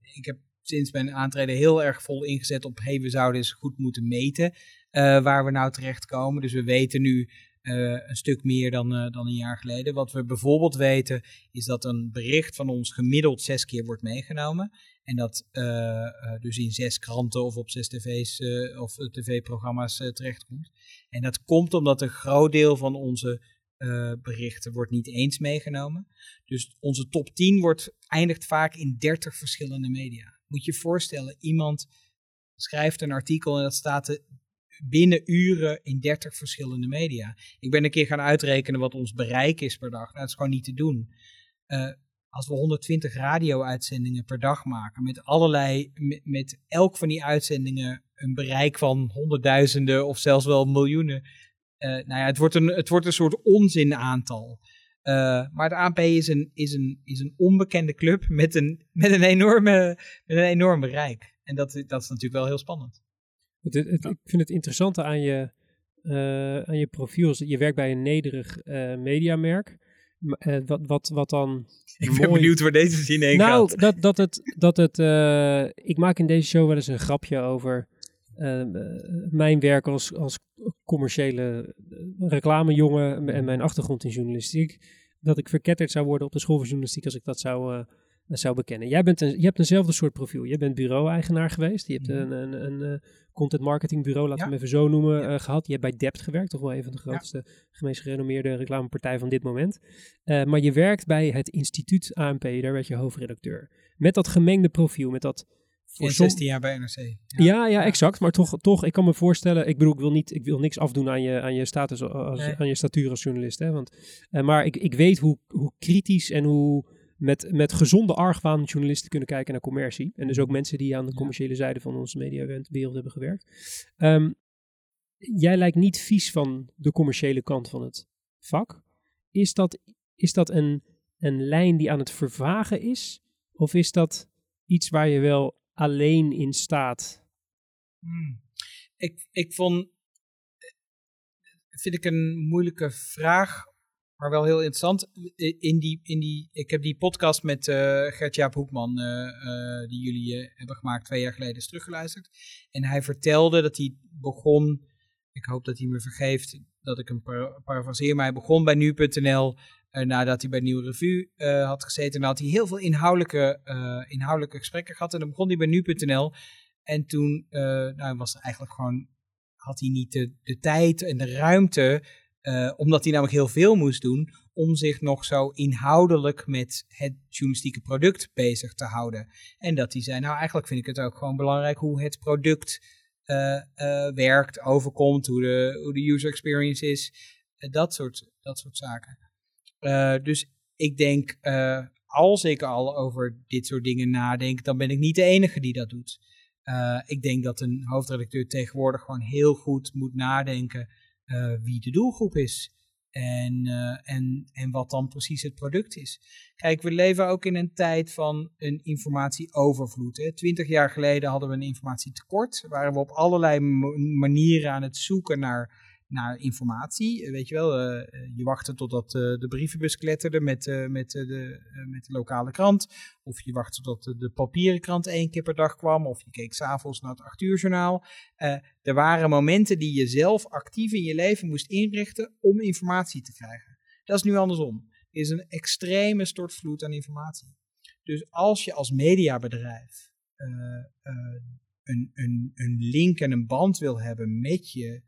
ik heb sinds mijn aantreden heel erg vol ingezet op, hey, we zouden eens goed moeten meten uh, waar we nou terechtkomen. Dus we weten nu uh, een stuk meer dan, uh, dan een jaar geleden. Wat we bijvoorbeeld weten, is dat een bericht van ons gemiddeld zes keer wordt meegenomen. En dat dus in zes kranten of op zes tv's of tv-programma's terechtkomt. En dat komt omdat een groot deel van onze berichten wordt niet eens meegenomen. Dus onze top 10 wordt, eindigt vaak in 30 verschillende media. Moet je je voorstellen, iemand schrijft een artikel en dat staat binnen uren in 30 verschillende media. Ik ben een keer gaan uitrekenen wat ons bereik is per dag. Nou, dat is gewoon niet te doen. Uh, als we 120 radio-uitzendingen per dag maken, met allerlei, met, elk van die uitzendingen een bereik van honderdduizenden of zelfs wel miljoenen uh, nou ja, het wordt een, het wordt een soort onzinaantal. Uh, maar de ANP is een, is, een, is een onbekende club met een, met een, enorme, met een enorm bereik. En dat, dat is natuurlijk wel heel spannend. Het, het, ik vind het interessante aan je, uh, aan je profiel. Je werkt bij een nederig uh, mediamerk. Uh, wat, wat, wat dan. Ik ben benieuwd waar deze zin heen nou, gaat. Dat, dat het. Dat het ik maak in deze show wel eens een grapje over. mijn werk als, als commerciële eh, reclamejongen en mijn achtergrond in journalistiek, dat ik verketterd zou worden op de school van journalistiek als ik dat zou, zou bekennen. Jij bent een, je hebt eenzelfde soort profiel. Je bent bureau-eigenaar geweest. Je hebt mhm. een, een, een, een, content marketing bureau, laten we hem even zo noemen, ja. uh, gehad. Je hebt bij Dept gewerkt, toch wel een van de grootste, ja. meest gerenommeerde reclamepartij van dit moment. Uh, maar je werkt bij het instituut ANP, daar werd je hoofdredacteur. Met dat gemengde profiel, met dat voor 16 jaar bij NRC. Ja. ja, ja, exact. Maar toch, toch, ik kan me voorstellen, ik bedoel, ik wil, niet, ik wil niks afdoen aan je, aan je status, als, nee. aan je statuur als journalist. Hè, want, maar ik, ik weet hoe, hoe kritisch en hoe met, met gezonde argwaan journalisten kunnen kijken naar commercie. En dus ook mensen die aan de commerciële zijde van onze mediawereld hebben gewerkt. Um, jij lijkt niet vies van de commerciële kant van het vak. Is dat, is dat een, een lijn die aan het vervagen is? Of is dat iets waar je wel alleen in staat? Hmm. Ik, ik vond, vind ik een moeilijke vraag, maar wel heel interessant. In die, in die, ik heb die podcast met uh, Gert-Jaap Hoekman, uh, uh, die jullie hebben gemaakt twee jaar geleden, is teruggeluisterd. En hij vertelde dat hij begon, ik hoop dat hij me vergeeft dat ik hem parafraseer, maar hij begon bij nu.nl nadat hij bij Nieuwe Revue had gezeten. En had hij heel veel inhoudelijke, inhoudelijke gesprekken gehad. En dan begon hij bij nu.nl. En toen nou, was eigenlijk gewoon, had hij niet de, de tijd en de ruimte, omdat hij namelijk heel veel moest doen, om zich nog zo inhoudelijk met het journalistieke product bezig te houden. En dat hij zei, nou eigenlijk vind ik het ook gewoon belangrijk hoe het product werkt, overkomt, hoe de, hoe de user experience is. dat, soort, dat soort zaken. dus ik denk, als ik al over dit soort dingen nadenk, dan ben ik niet de enige die dat doet. ik denk dat een hoofdredacteur tegenwoordig gewoon heel goed moet nadenken wie de doelgroep is. En, uh, en, en wat dan precies het product is. Kijk, we leven ook in een tijd van een informatieovervloed. Twintig jaar geleden hadden we een informatietekort. Waren we op allerlei manieren aan het zoeken naar naar informatie. Weet je wel, uh, je wachtte totdat de brievenbus kletterde met, met, de, met de lokale krant. Of je wachtte tot de, papieren krant één keer per dag kwam. Of je keek s'avonds naar het acht uur journaal. er waren momenten die je zelf actief in je leven moest inrichten om informatie te krijgen. Dat is nu andersom. Er is een extreme stortvloed aan informatie. Dus als je als mediabedrijf een, een, een link en een band wil hebben met je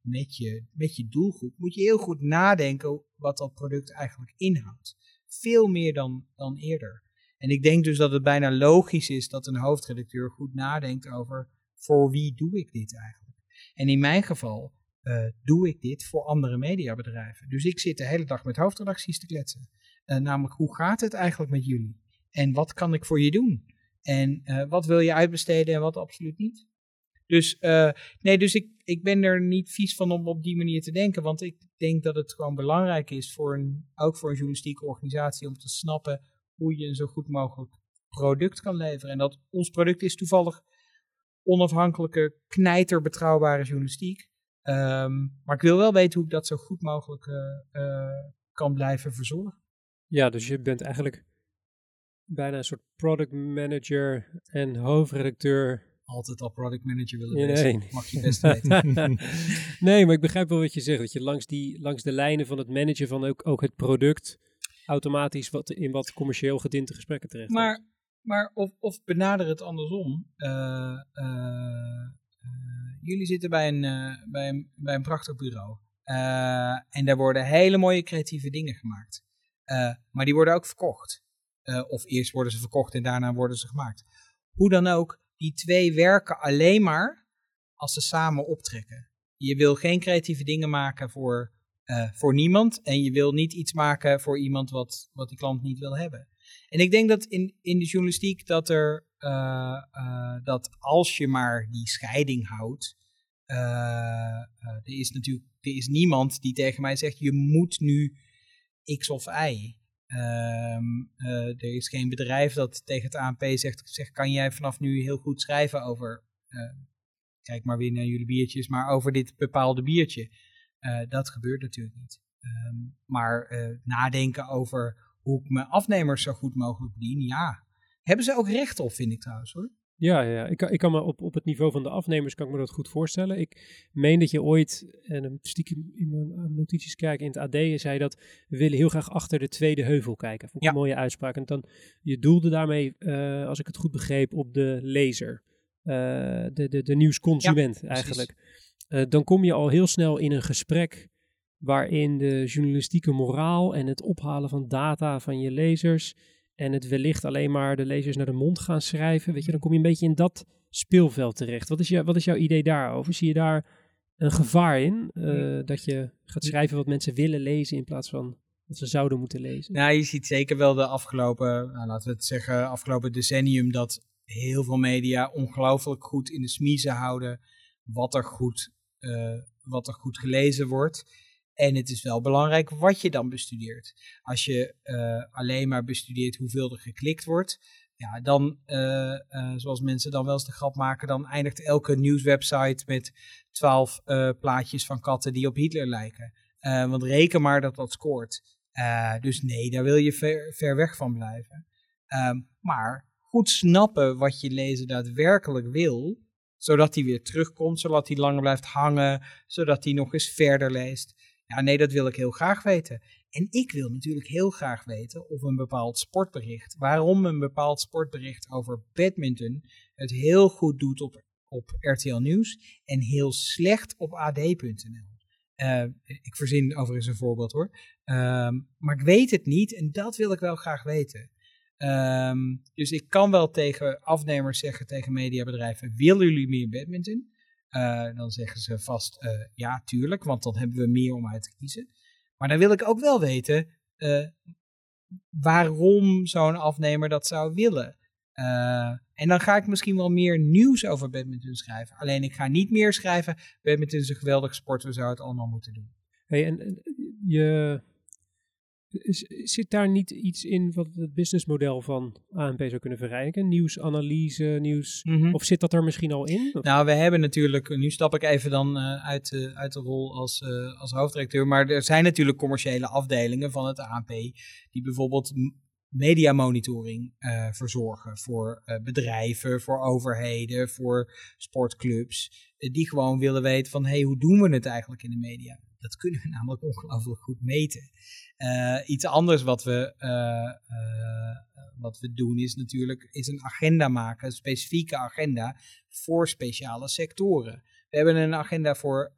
met, je, met je doelgroep, moet je heel goed nadenken wat dat product eigenlijk inhoudt. Veel meer dan, dan eerder. En ik denk dus dat het bijna logisch is dat een hoofdredacteur goed nadenkt over voor wie doe ik dit eigenlijk. En in mijn geval uh, doe ik dit voor andere mediabedrijven. Dus ik zit de hele dag met hoofdredacties te kletsen. Uh, namelijk, hoe gaat het eigenlijk met jullie? En wat kan ik voor je doen? En uh, wat wil je uitbesteden en wat absoluut niet? Dus, nee, dus ik, ik ben er niet vies van om op die manier te denken. Want ik denk dat het gewoon belangrijk is, voor een, ook voor een journalistieke organisatie, om te snappen hoe je een zo goed mogelijk product kan leveren. En dat ons product is toevallig onafhankelijke, knijter betrouwbare journalistiek. Um, maar ik wil wel weten hoe ik dat zo goed mogelijk uh, uh, kan blijven verzorgen. Ja, dus je bent eigenlijk bijna een soort product manager en hoofdredacteur altijd al product manager willen nee, Nee. Mag je best weten. [LAUGHS] nee, maar ik begrijp wel wat je zegt. Dat je langs, die, langs de lijnen van het managen van ook, ook het product automatisch wat, in wat commercieel gedinte gesprekken terecht Maar, maar of, of benader het andersom. Uh, uh, jullie zitten bij een, bij een, bij een prachtig bureau. en daar worden hele mooie creatieve dingen gemaakt. maar die worden ook verkocht. of eerst worden ze verkocht en daarna worden ze gemaakt. Hoe dan ook, die twee werken alleen maar als ze samen optrekken. Je wil geen creatieve dingen maken voor, uh, voor niemand en je wil niet iets maken voor iemand wat, wat die klant niet wil hebben. En ik denk dat in, in de journalistiek dat er, uh, uh, dat als je maar die scheiding houdt, er is natuurlijk er is niemand die tegen mij zegt je moet nu X of Y. Um, uh, er is geen bedrijf dat tegen het ANP zegt, kan jij vanaf nu heel goed schrijven over, uh, kijk maar weer naar jullie biertjes, maar over dit bepaalde biertje. Uh, dat gebeurt natuurlijk niet. Um, maar nadenken over hoe ik mijn afnemers zo goed mogelijk bedien, ja. Hebben ze ook recht op, vind ik trouwens hoor. Ja, ja. Ik, ik kan me op, op het niveau van de afnemers kan ik me dat goed voorstellen. Ik meen dat je ooit, en stiekem in mijn notities kijken in het AD, zei dat we willen heel graag achter de tweede heuvel kijken. Vond ik een mooie uitspraak. En dan, je doelde daarmee, uh, als ik het goed begreep, op de lezer. Uh, de, de, de nieuwsconsument ja, eigenlijk. Uh, dan kom je al heel snel in een gesprek waarin de journalistieke moraal en het ophalen van data van je lezers en het wellicht alleen maar de lezers naar de mond gaan schrijven, weet je, dan kom je een beetje in dat speelveld terecht. Wat is, je, wat is jouw idee daarover? Zie je daar een gevaar in uh, dat je gaat schrijven wat mensen willen lezen in plaats van wat ze zouden moeten lezen? Nou, je ziet zeker wel de afgelopen, nou, laten we het zeggen, afgelopen decennium dat heel veel media ongelooflijk goed in de smiezen houden wat er goed, uh, wat er goed gelezen wordt. En het is wel belangrijk wat je dan bestudeert. Als je uh, alleen maar bestudeert hoeveel er geklikt wordt, ja, dan, uh, uh, zoals mensen dan wel eens de grap maken, dan eindigt elke nieuwswebsite met twaalf plaatjes van katten die op Hitler lijken. want reken maar dat dat scoort. dus nee, daar wil je ver, weg van blijven. Um, maar goed snappen wat je lezer daadwerkelijk wil, zodat hij weer terugkomt, zodat hij langer blijft hangen, zodat hij nog eens verder leest. Ja, nee, dat wil ik heel graag weten. En ik wil natuurlijk heel graag weten of een bepaald sportbericht, waarom een bepaald sportbericht over badminton het heel goed doet op, op RTL Nieuws en heel slecht op ad.nl. Uh, eh, ik verzin overigens een voorbeeld hoor. Uh, maar ik weet het niet en dat wil ik wel graag weten. Ehm, dus ik kan wel tegen afnemers zeggen, tegen mediabedrijven, willen jullie meer badminton? Uh, dan zeggen ze vast, uh, ja, tuurlijk, want dan hebben we meer om uit te kiezen. Maar dan wil ik ook wel weten uh, waarom zo'n afnemer dat zou willen. en dan ga ik misschien wel meer nieuws over badminton schrijven. Alleen ik ga niet meer schrijven, badminton is een geweldige sport, we zouden het allemaal moeten doen. Hey, en je Zit daar niet iets in wat het businessmodel van ANP zou kunnen verrijken? Nieuwsanalyse, nieuws. Mhm. Of zit dat er misschien al in? Nou, we hebben natuurlijk. Nu stap ik even dan uh, uit, uh, uit de rol als, uh, als hoofddirecteur. Maar er zijn natuurlijk commerciële afdelingen van het ANP. die bijvoorbeeld mediamonitoring verzorgen. Voor bedrijven, voor overheden, voor sportclubs. die gewoon willen weten van: hé, hey, hoe doen we het eigenlijk in de media? Dat kunnen we namelijk ongelooflijk goed meten. Uh, iets anders wat we, uh, uh, wat we doen is natuurlijk is een agenda maken, een specifieke agenda voor speciale sectoren. We hebben een agenda voor,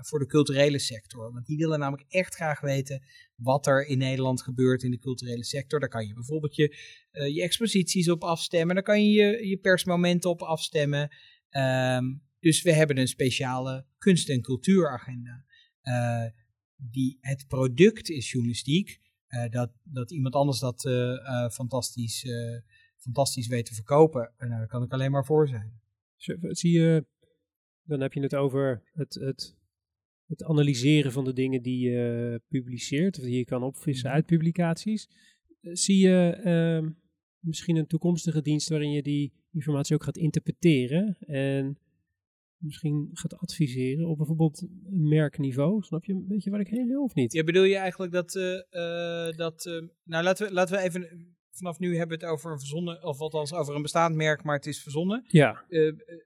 voor de culturele sector, want die willen namelijk echt graag weten wat er in Nederland gebeurt in de culturele sector. Daar kan je bijvoorbeeld je, je exposities op afstemmen, daar kan je je, je persmomenten op afstemmen. Um, dus we hebben een speciale kunst- en cultuuragenda. Die, het product is journalistiek. Uh, dat, dat iemand anders dat uh, fantastisch, fantastisch weet te verkopen, nou, daar kan ik alleen maar voor zijn. Zie je, dan heb je het over het, het, het analyseren van de dingen die je publiceert, of die je kan opvissen Mhm. uit publicaties. Zie je ehm, misschien een toekomstige dienst waarin je die informatie ook gaat interpreteren en misschien gaat adviseren op bijvoorbeeld merkniveau. Snap je een beetje waar ik heen wil of niet? Ja, bedoel je eigenlijk dat, uh, uh, dat uh, nou laten we, laten we even, vanaf nu hebben we het over een verzonnen, of althans over een bestaand merk, maar het is verzonnen. Ja.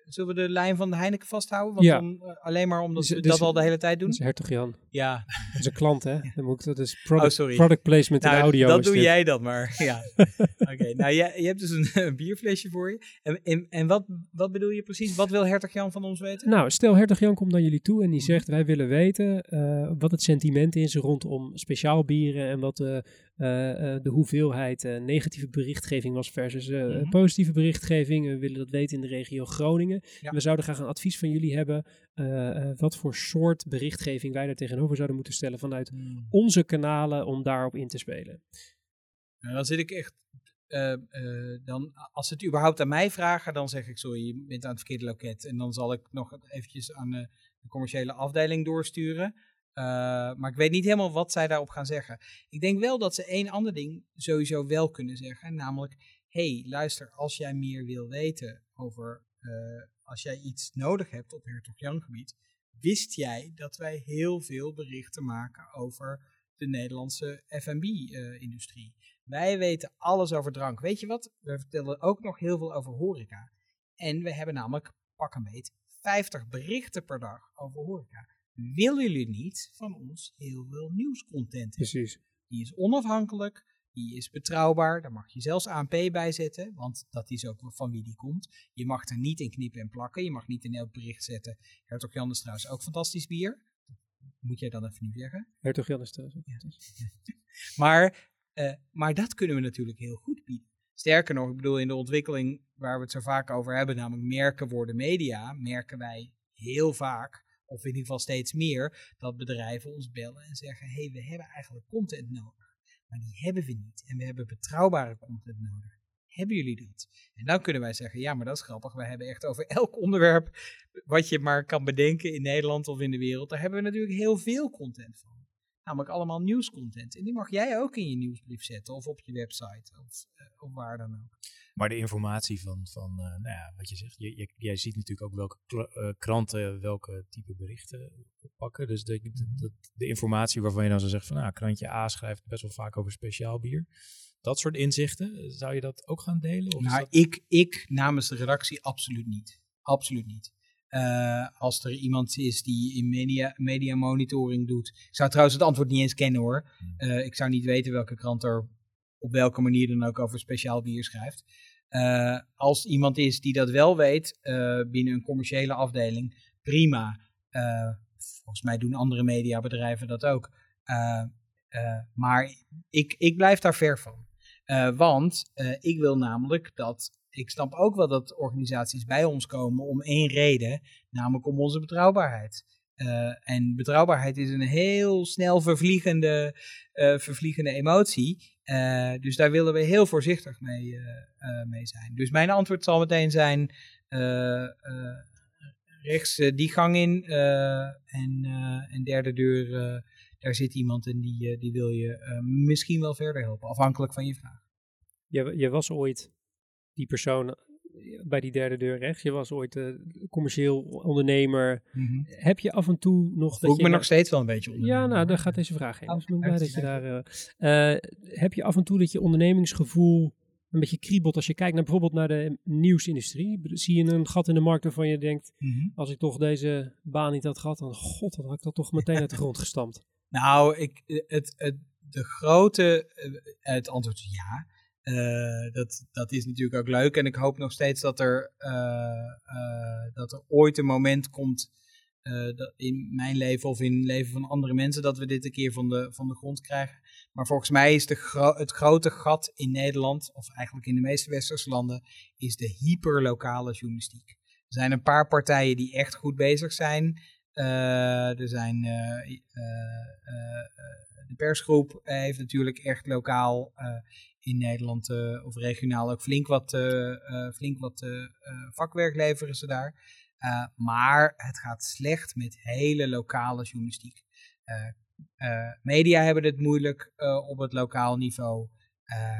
zullen we de lijn van de Heineken vasthouden? Want ja. dan, alleen maar omdat dus, we dus, dat al de hele tijd doen? Dat is Hertog Jan. Ja. Dat is een klant, hè? Dan moet ik, dat is product, oh, sorry. product placement nou, in audio. Dat doe dit. jij dan maar, [LAUGHS] ja. Oké, okay, nou jij, je hebt dus een, [LAUGHS] een, bierflesje voor je. En, en, en wat, wat bedoel je precies? Wat wil Hertog Jan van ons weten? Nou, stel Hertog Jan komt naar jullie toe en die zegt... wij willen weten uh, wat het sentiment is rondom speciaal bieren... en wat de, de hoeveelheid negatieve berichtgeving was versus mm -hmm. positieve berichtgeving. We willen dat weten in de regio Groningen. Ja. We zouden graag een advies van jullie hebben... Wat voor soort berichtgeving wij daar tegenover zouden moeten stellen vanuit mm. onze kanalen om daarop in te spelen. Nou, dan zit ik echt. Uh, uh, dan, als ze het überhaupt aan mij vragen, dan zeg ik: Sorry, je bent aan het verkeerde loket. En dan zal ik nog eventjes aan de commerciële afdeling doorsturen. Maar ik weet niet helemaal wat zij daarop gaan zeggen. Ik denk wel dat ze één ander ding sowieso wel kunnen zeggen. Namelijk: hey, luister, als jij meer wil weten over als jij iets nodig hebt op Hertog Jan gebied, wist jij dat wij heel veel berichten maken over de Nederlandse F&B-industrie. Uh, wij weten alles over drank. Weet je wat? We vertellen ook nog heel veel over horeca. En we hebben namelijk, pak een beet, 50 berichten per dag over horeca. Willen jullie niet van ons heel veel nieuwscontent? Precies. Die is onafhankelijk, die is betrouwbaar. Daar mag je zelfs ANP bij zetten, want dat is ook van wie die komt. Je mag er niet in knippen en plakken. Je mag niet in elk bericht zetten. Hertog Jan is trouwens ook fantastisch bier. Moet jij dan even nu zeggen? Hertog Jan is trouwens ook fantastisch. [LAUGHS] maar, uh, maar dat kunnen we natuurlijk heel goed bieden. Sterker nog, ik bedoel, in de ontwikkeling waar we het zo vaak over hebben, namelijk merken worden media, merken wij heel vaak, of in ieder geval steeds meer, dat bedrijven ons bellen en zeggen: hé, hey, we hebben eigenlijk content nodig. Maar die hebben we niet. En we hebben betrouwbare content nodig. Hebben jullie dat? En dan kunnen wij zeggen, ja, maar dat is grappig. Wij hebben echt over elk onderwerp wat je maar kan bedenken in Nederland of in de wereld. Daar hebben we natuurlijk heel veel content van. Namelijk allemaal nieuwscontent. En die mag jij ook in je nieuwsbrief zetten of op je website of, of waar dan ook. Maar de informatie van, van uh, nou ja, wat je zegt, je, je, jij ziet natuurlijk ook welke uh, kranten welke type berichten oppakken. Dus de, de, de, de, informatie waarvan je dan zo zegt van, nou, krantje A schrijft best wel vaak over speciaal bier. Dat soort inzichten, zou je dat ook gaan delen? Of nou, dat... ik, ik namens de redactie absoluut niet. Absoluut niet. Uh, als er iemand is die in media, media monitoring doet. Ik zou trouwens het antwoord niet eens kennen hoor. Uh, ik zou niet weten welke krant er op welke manier dan ook over speciaal bier schrijft. Uh, als iemand is die dat wel weet binnen een commerciële afdeling, prima. volgens mij doen andere mediabedrijven dat ook. maar ik, ik blijf daar ver van. Eh, want eh, ik wil namelijk dat. Ik snap ook wel dat organisaties bij ons komen om één reden, namelijk om onze betrouwbaarheid. Eh, en betrouwbaarheid is een heel snel vervliegende, eh, vervliegende emotie. Eh, dus daar willen we heel voorzichtig mee, eh, eh, mee zijn. Dus mijn antwoord zal meteen zijn: rechts die gang in. en, en derde deur, daar zit iemand en die, die wil je misschien wel verder helpen, afhankelijk van je vraag. Je, je was ooit die persoon bij die derde deur rechts. Je was ooit eh, commercieel ondernemer. Heb je af en toe nog... Voel ik je me nog steeds wel een beetje onder. Ja, nou, daar gaat deze vraag heen. Oh, Dus ik ben blij uit dat je daar... eh, eh, heb je af en toe dat je ondernemingsgevoel een beetje kriebelt als je kijkt naar bijvoorbeeld naar de nieuwsindustrie? Zie je een gat in de markt waarvan je denkt, Mhm. als ik toch deze baan niet had gehad, dan god, dan had ik dat toch meteen uit de grond gestampt. Nou, ik, het, het, de grote. Het antwoord is ja. Eh, dat, dat is natuurlijk ook leuk. En ik hoop nog steeds dat er, eh, eh, dat er ooit een moment komt. dat in mijn leven of in het leven van andere mensen. dat we dit een keer van de, van de grond krijgen. Maar volgens mij is de het grote gat in Nederland. of eigenlijk in de meeste westerse landen. is de hyperlokale journalistiek. Er zijn een paar partijen die echt goed bezig zijn. Er zijn de persgroep heeft natuurlijk echt lokaal in Nederland eh, of regionaal ook flink wat, eh, eh, flink wat vakwerk leveren ze daar. Maar het gaat slecht met hele lokale journalistiek. Media hebben het moeilijk op het lokaal niveau.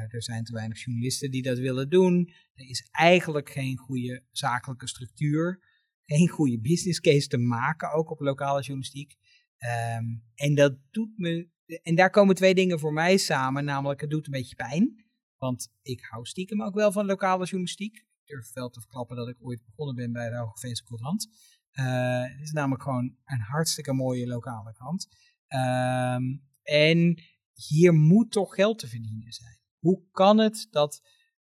Er zijn te weinig journalisten die dat willen doen. Er is eigenlijk geen goede zakelijke structuur. Geen goede business case te maken, ook op lokale journalistiek. Ehm, en dat doet me. En daar komen twee dingen voor mij samen. Namelijk, het doet een beetje pijn. Want ik hou stiekem ook wel van lokale journalistiek. Ik durf wel te verklappen dat ik ooit begonnen ben bij de Hogeveense Courant. Eh, het is namelijk gewoon een hartstikke mooie lokale krant. Ehm, en hier moet toch geld te verdienen zijn. Hoe kan het dat,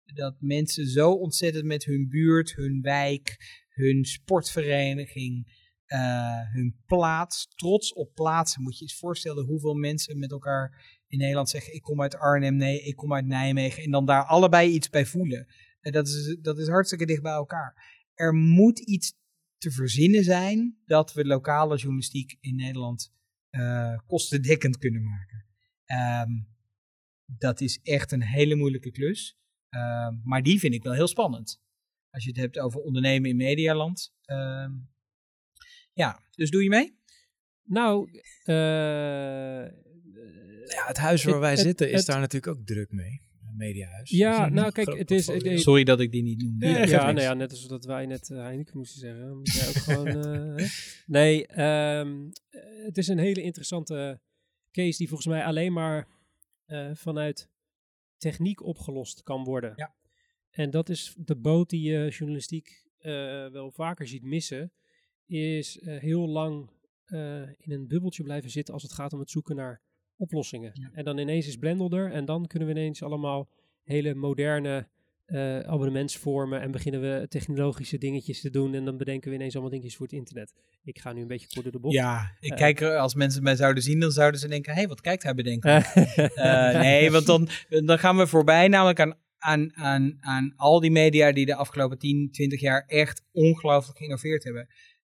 dat mensen zo ontzettend met hun buurt, hun wijk, hun sportvereniging, eh, hun plaats, trots op plaatsen. Moet je eens voorstellen hoeveel mensen met elkaar in Nederland zeggen: Ik kom uit Arnhem, nee, ik kom uit Nijmegen. En dan daar allebei iets bij voelen. En dat, is, dat is hartstikke dicht bij elkaar. Er moet iets te verzinnen zijn dat we lokale journalistiek in Nederland eh, kostendekkend kunnen maken. Ehm, dat is echt een hele moeilijke klus. Ehm, maar die vind ik wel heel spannend. Als je het hebt over ondernemen in medialand. Ehm, ja, dus doe je mee? Nou, eh, Ja, het huis waar Het- wij het- zitten is het- daar natuurlijk ook druk mee. Mediahuis. Ja, nou, kijk, het is- Sorry dat ik die niet noemde. Ja, nou ja, net als dat wij net uh, Heineken moesten zeggen. Moet jij ook gewoon, eh, [LAUGHS] nee, ehm, eh, het is een hele interessante case die volgens mij alleen maar eh, vanuit techniek opgelost kan worden. Ja. En dat is de boot die je journalistiek eh, wel vaker ziet missen, is eh, heel lang eh, in een bubbeltje blijven zitten als het gaat om het zoeken naar oplossingen. Ja. En dan ineens is Blendel er en dan kunnen we ineens allemaal hele moderne eh, abonnementsvormen en beginnen we technologische dingetjes te doen en dan bedenken we ineens allemaal dingetjes voor het internet. Ik ga nu een beetje kort door de bocht. Ja, ik kijk er, als mensen mij zouden zien, dan zouden ze denken: hé, hey, wat kijkt hij bedenken? [LAUGHS] Nee, want dan, dan gaan we voorbij namelijk aan, aan, aan, aan al die media die de afgelopen 10, 20 jaar echt ongelooflijk geïnnoveerd hebben.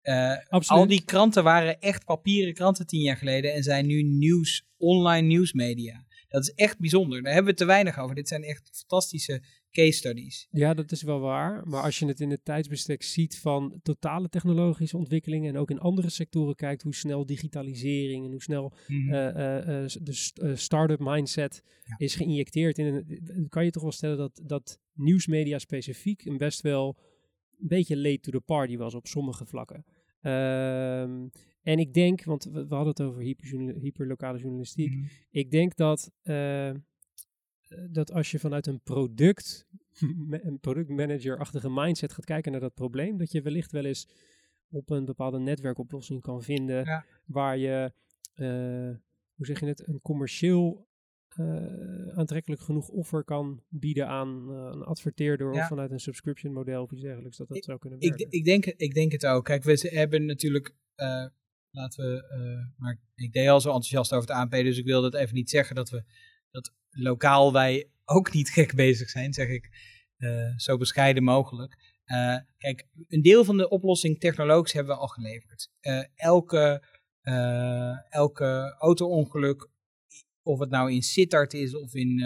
Eh, al die kranten waren echt papieren kranten tien jaar geleden en zijn nu nieuws, online nieuwsmedia. Dat is echt bijzonder. Daar hebben we te weinig over. Dit zijn echt fantastische case studies. Ja, dat is wel waar. Maar als je het in het tijdsbestek ziet van totale technologische ontwikkelingen en ook in andere sectoren kijkt hoe snel digitalisering en hoe snel Mhm. eh, eh, de st- start-up mindset Ja. is geïnjecteerd in een, kan je toch wel stellen dat, dat nieuwsmedia specifiek een best wel een beetje late to the party was op sommige vlakken. Ehm, en ik denk, want we, we hadden het over hyperlokale journalistiek. Mhm. Ik denk dat, eh, dat als je vanuit een product, [LAUGHS] een productmanager-achtige mindset gaat kijken naar dat probleem, dat je wellicht wel eens op een bepaalde netwerkoplossing kan vinden Ja. waar je, eh, hoe zeg je het, een commercieel aantrekkelijk genoeg offer kan bieden aan eh, een adverteerder Ja. of vanuit een subscription model of iets dergelijks, dat dat zou kunnen Ik, werken. ik, denk, ik denk het ook. Kijk, we hebben natuurlijk. eh, laten we. eh, maar ik deed al zo enthousiast over het ANP, dus ik wil dat even niet zeggen dat we. Dat lokaal wij ook niet gek bezig zijn, zeg ik eh, zo bescheiden mogelijk. Eh, kijk, een deel van de oplossing technologisch hebben we al geleverd. Eh, elke, elke auto-ongeluk, of het nou in Sittard is of in,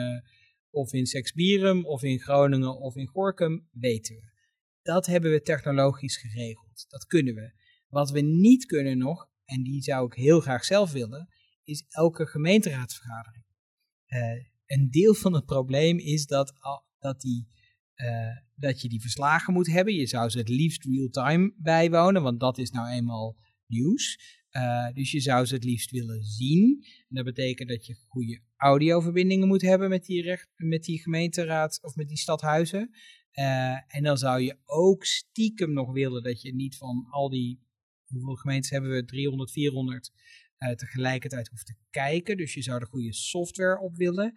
of in Sexbierum of in Groningen of in Gorkum, weten we. Dat hebben we technologisch geregeld. Dat kunnen we. Wat we niet kunnen nog, en die zou ik heel graag zelf willen, is elke gemeenteraadsvergadering. een deel van het probleem is dat, dat die uh, dat je die verslagen moet hebben. Je zou ze het liefst real-time bijwonen, want dat is nou eenmaal nieuws. Uh, dus je zou ze het liefst willen zien. En dat betekent dat je goede audioverbindingen moet hebben met die, recht, met die gemeenteraad of met die stadhuizen. Uh, en dan zou je ook stiekem nog willen dat je niet van al die, hoeveel gemeentes hebben we, 300, 400, tegelijkertijd hoeft te kijken. Dus je zou er goede software op willen.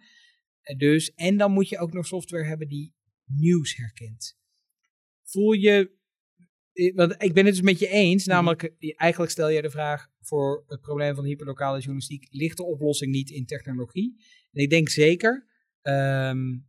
Dus, en dan moet je ook nog software hebben die nieuws herkent. Voel je, eh, want ik ben het dus met je eens, mhm. namelijk eh, eigenlijk stel je de vraag voor het probleem van hyperlokale journalistiek, ligt de oplossing niet in technologie? En ik denk zeker, um,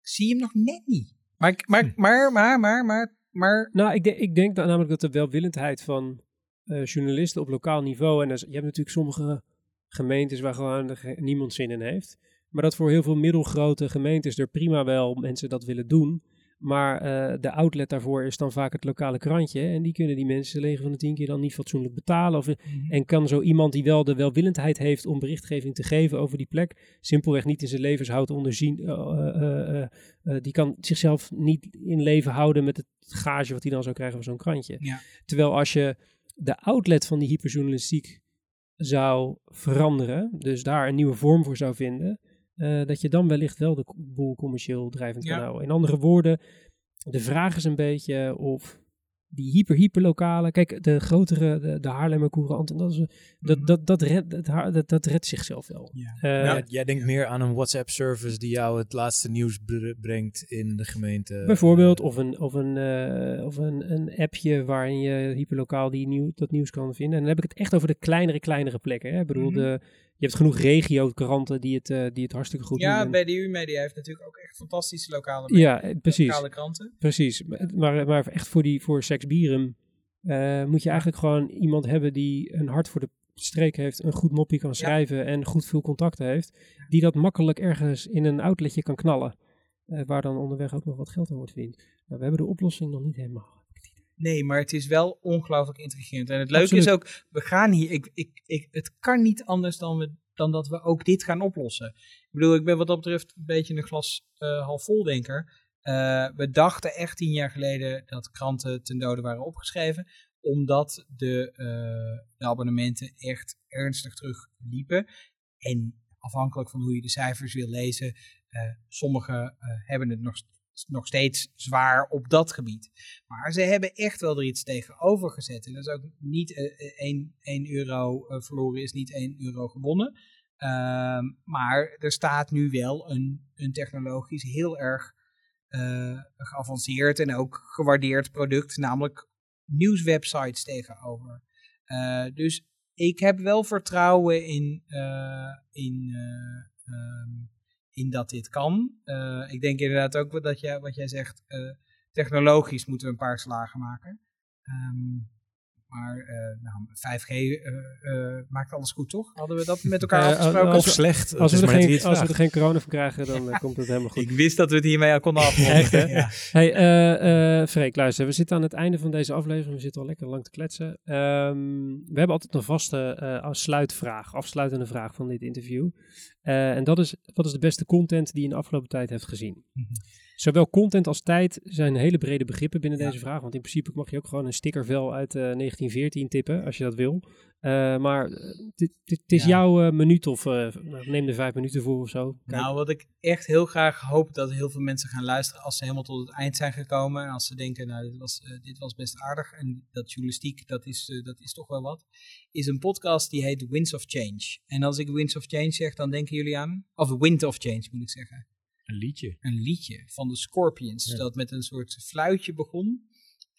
zie je hem nog net niet. Maar, maar, hm. maar, maar, maar, maar, maar... Nou, ik, denk, ik denk dat, namelijk dat de welwillendheid van uh, journalisten op lokaal niveau, en je hebt natuurlijk sommige gemeentes waar gewoon niemand zin in heeft, maar dat voor heel veel middelgrote gemeentes er prima wel mensen dat willen doen. Maar uh, de outlet daarvoor is dan vaak het lokale krantje. En die kunnen die mensen 9 van de 10 keer dan niet fatsoenlijk betalen. Of, mhm. En kan zo iemand die wel de welwillendheid heeft om berichtgeving te geven over die plek, simpelweg niet in zijn levenshoud onderzien. Uh, uh, die kan zichzelf niet in leven houden met het gage wat hij dan zou krijgen van zo'n krantje. Ja. Terwijl als je de outlet van die hyperjournalistiek zou veranderen, dus daar een nieuwe vorm voor zou vinden uh, dat je dan wellicht wel de boel commercieel drijvend kan houden. In andere woorden, de vraag is een beetje of die hyper hyper lokale, kijk de grotere, de, de Haarlemmer Courant, en dat, is, dat, mhm. dat, dat, redt, dat, dat, dat redt zichzelf wel. Ja. Uh, jij denkt meer aan een WhatsApp service die jou het laatste nieuws brengt in de gemeente. Bijvoorbeeld, of een, of een, uh, of een, een appje waarin je hyperlokaal die nieuw, dat nieuws kan vinden. En dan heb ik het echt over de kleinere, kleinere plekken. Hè? Ik bedoel, mm -hmm. de, hebt genoeg regio-kranten die het, uh, die het hartstikke goed ja, doen. Ja, BDU Media heeft natuurlijk ook echt fantastische lokale, ja, eh, precies. lokale kranten. Precies, maar, maar echt voor, die, voor uh, moet je eigenlijk gewoon iemand hebben die een hart voor de streek heeft, een goed moppie kan schrijven en goed veel contacten heeft, die dat makkelijk ergens in een outletje kan knallen. Uh, waar dan onderweg ook nog wat geld aan wordt verdiend. Nou, we hebben de oplossing nog niet helemaal. Nee, maar het is wel ongelooflijk intrigerend. En het leuke is ook, we gaan hier, ik, ik, ik, het kan niet anders dan, we, dan dat we ook dit gaan oplossen. Ik bedoel, ik ben wat dat betreft een beetje een glas uh, half vol denker. Uh, we dachten echt tien jaar geleden dat kranten ten dode waren opgeschreven, omdat de, uh, de abonnementen echt ernstig terugliepen. En afhankelijk van hoe je de cijfers wil lezen, sommigen hebben het nog nog steeds zwaar op dat gebied. Maar ze hebben echt wel er iets tegenover gezet. En dat is ook niet 1, uh, 1 euro uh, verloren, is niet 1 euro gewonnen. Ehm, maar er staat nu wel een, een technologisch heel erg geavanceerd en ook gewaardeerd product, namelijk nieuwswebsites tegenover. Dus ik heb wel vertrouwen in, in um, in dat dit kan. Uh, ik denk inderdaad ook dat jij, wat jij zegt, uh, technologisch moeten we een paar slagen maken. Um, maar uh, nou, 5G maakt alles goed, toch? Hadden we dat met [LAUGHS] elkaar afgesproken? of slecht. Als, we er, geen, als we er geen corona van krijgen, dan komt het helemaal [LAUGHS] goed. Ik wist dat we het hiermee al konden afronden. ja. Hey, Freek, luister. We zitten aan het einde van deze aflevering. We zitten al lekker lang te kletsen. Um, we hebben altijd een vaste sluitvraag, afsluitende vraag van dit interview. Uh, en dat is, wat is de beste content die je in de afgelopen tijd hebt gezien? Mm -hmm. Zowel content als tijd zijn hele brede begrippen binnen ja. deze vraag. Want in principe mag je ook gewoon een stickervel uit uh, 1914 tippen, als je dat wil. Uh, maar het is ja. jouw uh, minuut of neem er vijf minuten voor of zo. Kijk. Nou, wat ik echt heel graag hoop dat heel veel mensen gaan luisteren als ze helemaal tot het eind zijn gekomen. En als ze denken, nou, dit was, dit was best aardig. En dat journalistiek, dat is, dat is toch wel wat. Is een podcast die heet Winds of Change. En als ik Winds of Change zeg, dan denken jullie aan... Of Wind of Change, moet ik zeggen. Een liedje. Een liedje van de Scorpions. Ja. Dat met een soort fluitje begon.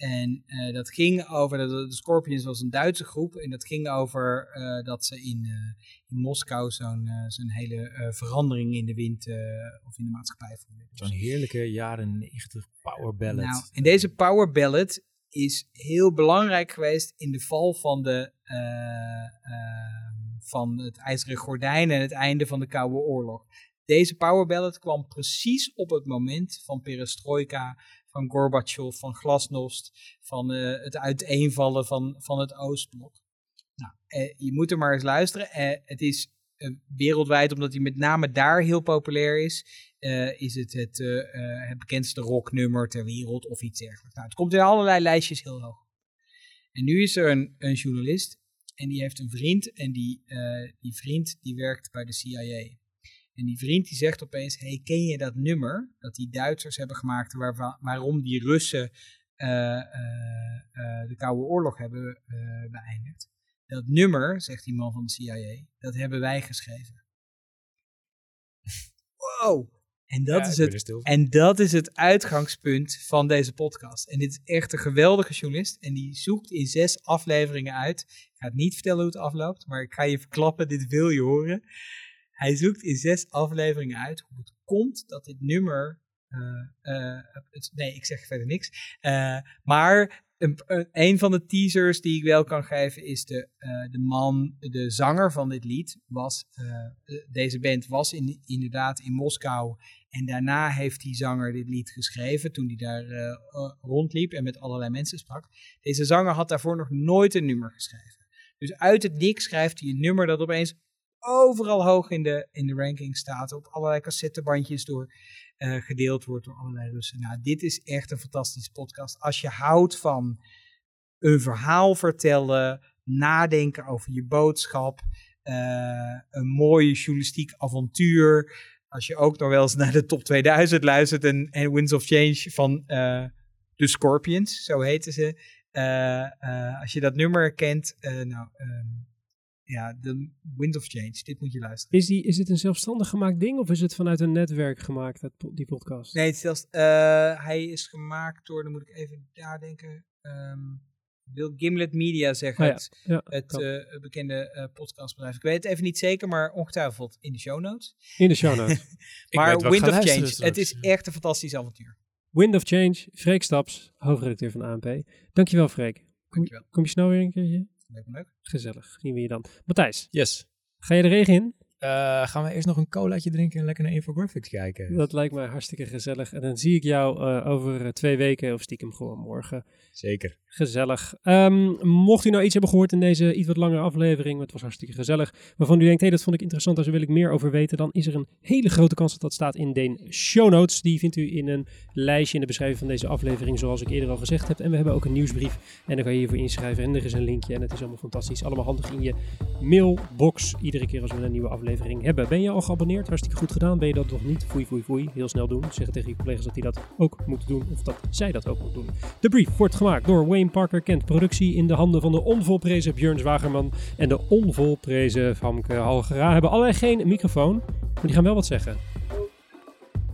En eh, dat ging over, de, de Scorpions was een Duitse groep. En dat ging over eh, dat ze in, eh, in Moskou zo'n zo'n hele verandering in de wind of in de maatschappij voelden. Zo'n heerlijke jaren 90 power ballad. Nou, en deze power ballad is heel belangrijk geweest in de val van, de, van het IJzeren Gordijn en het einde van de Koude Oorlog. Deze power ballad kwam precies op het moment van perestroika, van Gorbachev, van glasnost, van eh, het uiteenvallen van, van het Oostblok. Nou, eh, je moet er maar eens luisteren. Eh, het is wereldwijd, omdat hij met name daar heel populair is, is het het, het bekendste rocknummer ter wereld of iets dergelijks. Nou, het komt in allerlei lijstjes heel hoog. En nu is er een, een journalist en die heeft een vriend en die, die vriend die werkt bij de CIA. En die vriend die zegt opeens, hey, ken je dat nummer dat die Duitsers hebben gemaakt waar, waarom die Russen eh, eh, eh, de Koude Oorlog hebben beëindigd? Dat nummer, zegt die man van de CIA, dat hebben wij geschreven. [LAUGHS] wow! En dat, Ja, is het, en dat is het uitgangspunt van deze podcast. En dit is echt een geweldige journalist. En die zoekt in zes afleveringen uit. Ik ga het niet vertellen hoe het afloopt, maar ik ga je verklappen, dit wil je horen. Hij zoekt in zes afleveringen uit hoe het komt dat dit nummer. eh, eh, nee, ik zeg verder niks. Eh, maar een, een, van de teasers die ik wel kan geven is de, de man, de zanger van dit lied. Was, deze band was in, inderdaad in Moskou. En daarna heeft die zanger dit lied geschreven toen hij daar rondliep en met allerlei mensen sprak. Deze zanger had daarvoor nog nooit een nummer geschreven. Dus uit het niks schrijft hij een nummer dat opeens overal hoog in de, in de ranking staat. Op allerlei cassettebandjes door eh, gedeeld wordt door allerlei Russen. Nou, dit is echt een fantastische podcast. Als je houdt van een verhaal vertellen, nadenken over je boodschap, eh, een mooie journalistiek avontuur. Als je ook nog wel eens naar de top 2000 luistert en, Winds of Change van eh de Scorpions, zo heten ze. Als je dat nummer kent, nou, ehm, ja, de Wind of Change, dit moet je luisteren. Is, die, is dit een zelfstandig gemaakt ding of is het vanuit een netwerk gemaakt, dat, die podcast? Nee, het is zelfs, eh, hij is gemaakt door, dan moet ik even nadenken, ehm wil Gimlet Media zeggen, Oh ja, het, Ja, het eh, bekende eh, podcastbedrijf. Ik weet het even niet zeker, maar ongetwijfeld in de show notes. In de show notes. [LAUGHS] Ik maar Wind of Change, straks. het is echt een fantastisch avontuur. Wind of Change, Freek Staps, hoofdredacteur van ANP. Dankjewel Freek. Kom, Dankjewel. kom je snel weer een keertje? Leuk, leuk. Gezellig, zien we je dan. Matthijs, Yes. ga je de regen in? Eh, gaan we eerst nog een colaatje drinken en lekker naar Infographics kijken? Dat lijkt mij hartstikke gezellig. En dan zie ik jou eh, over eh, twee weken of stiekem gewoon morgen. Zeker. Gezellig. Ehm, mocht u nou iets hebben gehoord in deze iets wat langere aflevering, het was hartstikke gezellig, waarvan u denkt, hé, dat vond ik interessant, daar wil ik meer over weten, dan is er een hele grote kans dat dat staat in de show notes. Die vindt u in een lijstje in de beschrijving van deze aflevering, zoals ik eerder al gezegd heb. En we hebben ook een nieuwsbrief en daar kan je hiervoor inschrijven. En er is een linkje en het is allemaal fantastisch. Allemaal handig in je mailbox, iedere keer als we een nieuwe aflevering hebben. Ben je al geabonneerd? Hartstikke goed gedaan. Ben je dat nog niet? Foei, foei, foei. Heel snel doen. Zeg tegen je collega's dat die dat ook moeten doen, of dat zij dat ook moeten doen. De brief wordt gemaakt door Wayne Parker Kent. Productie in de handen van de onvolprezen Björn Zwagerman en de onvolprezen Famke Halgera. Hebben allebei geen microfoon, maar die gaan wel wat zeggen.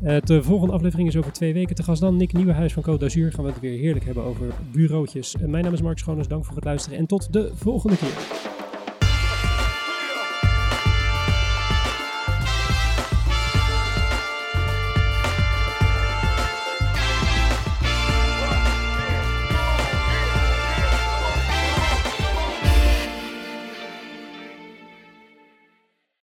Eh, de volgende aflevering is over twee weken te gast. Dan Nick Nieuwenhuis van Code d'Azur. Gaan we het weer heerlijk hebben over bureautjes. Mijn naam is Mark Schoones. Dank voor het luisteren en tot de volgende keer.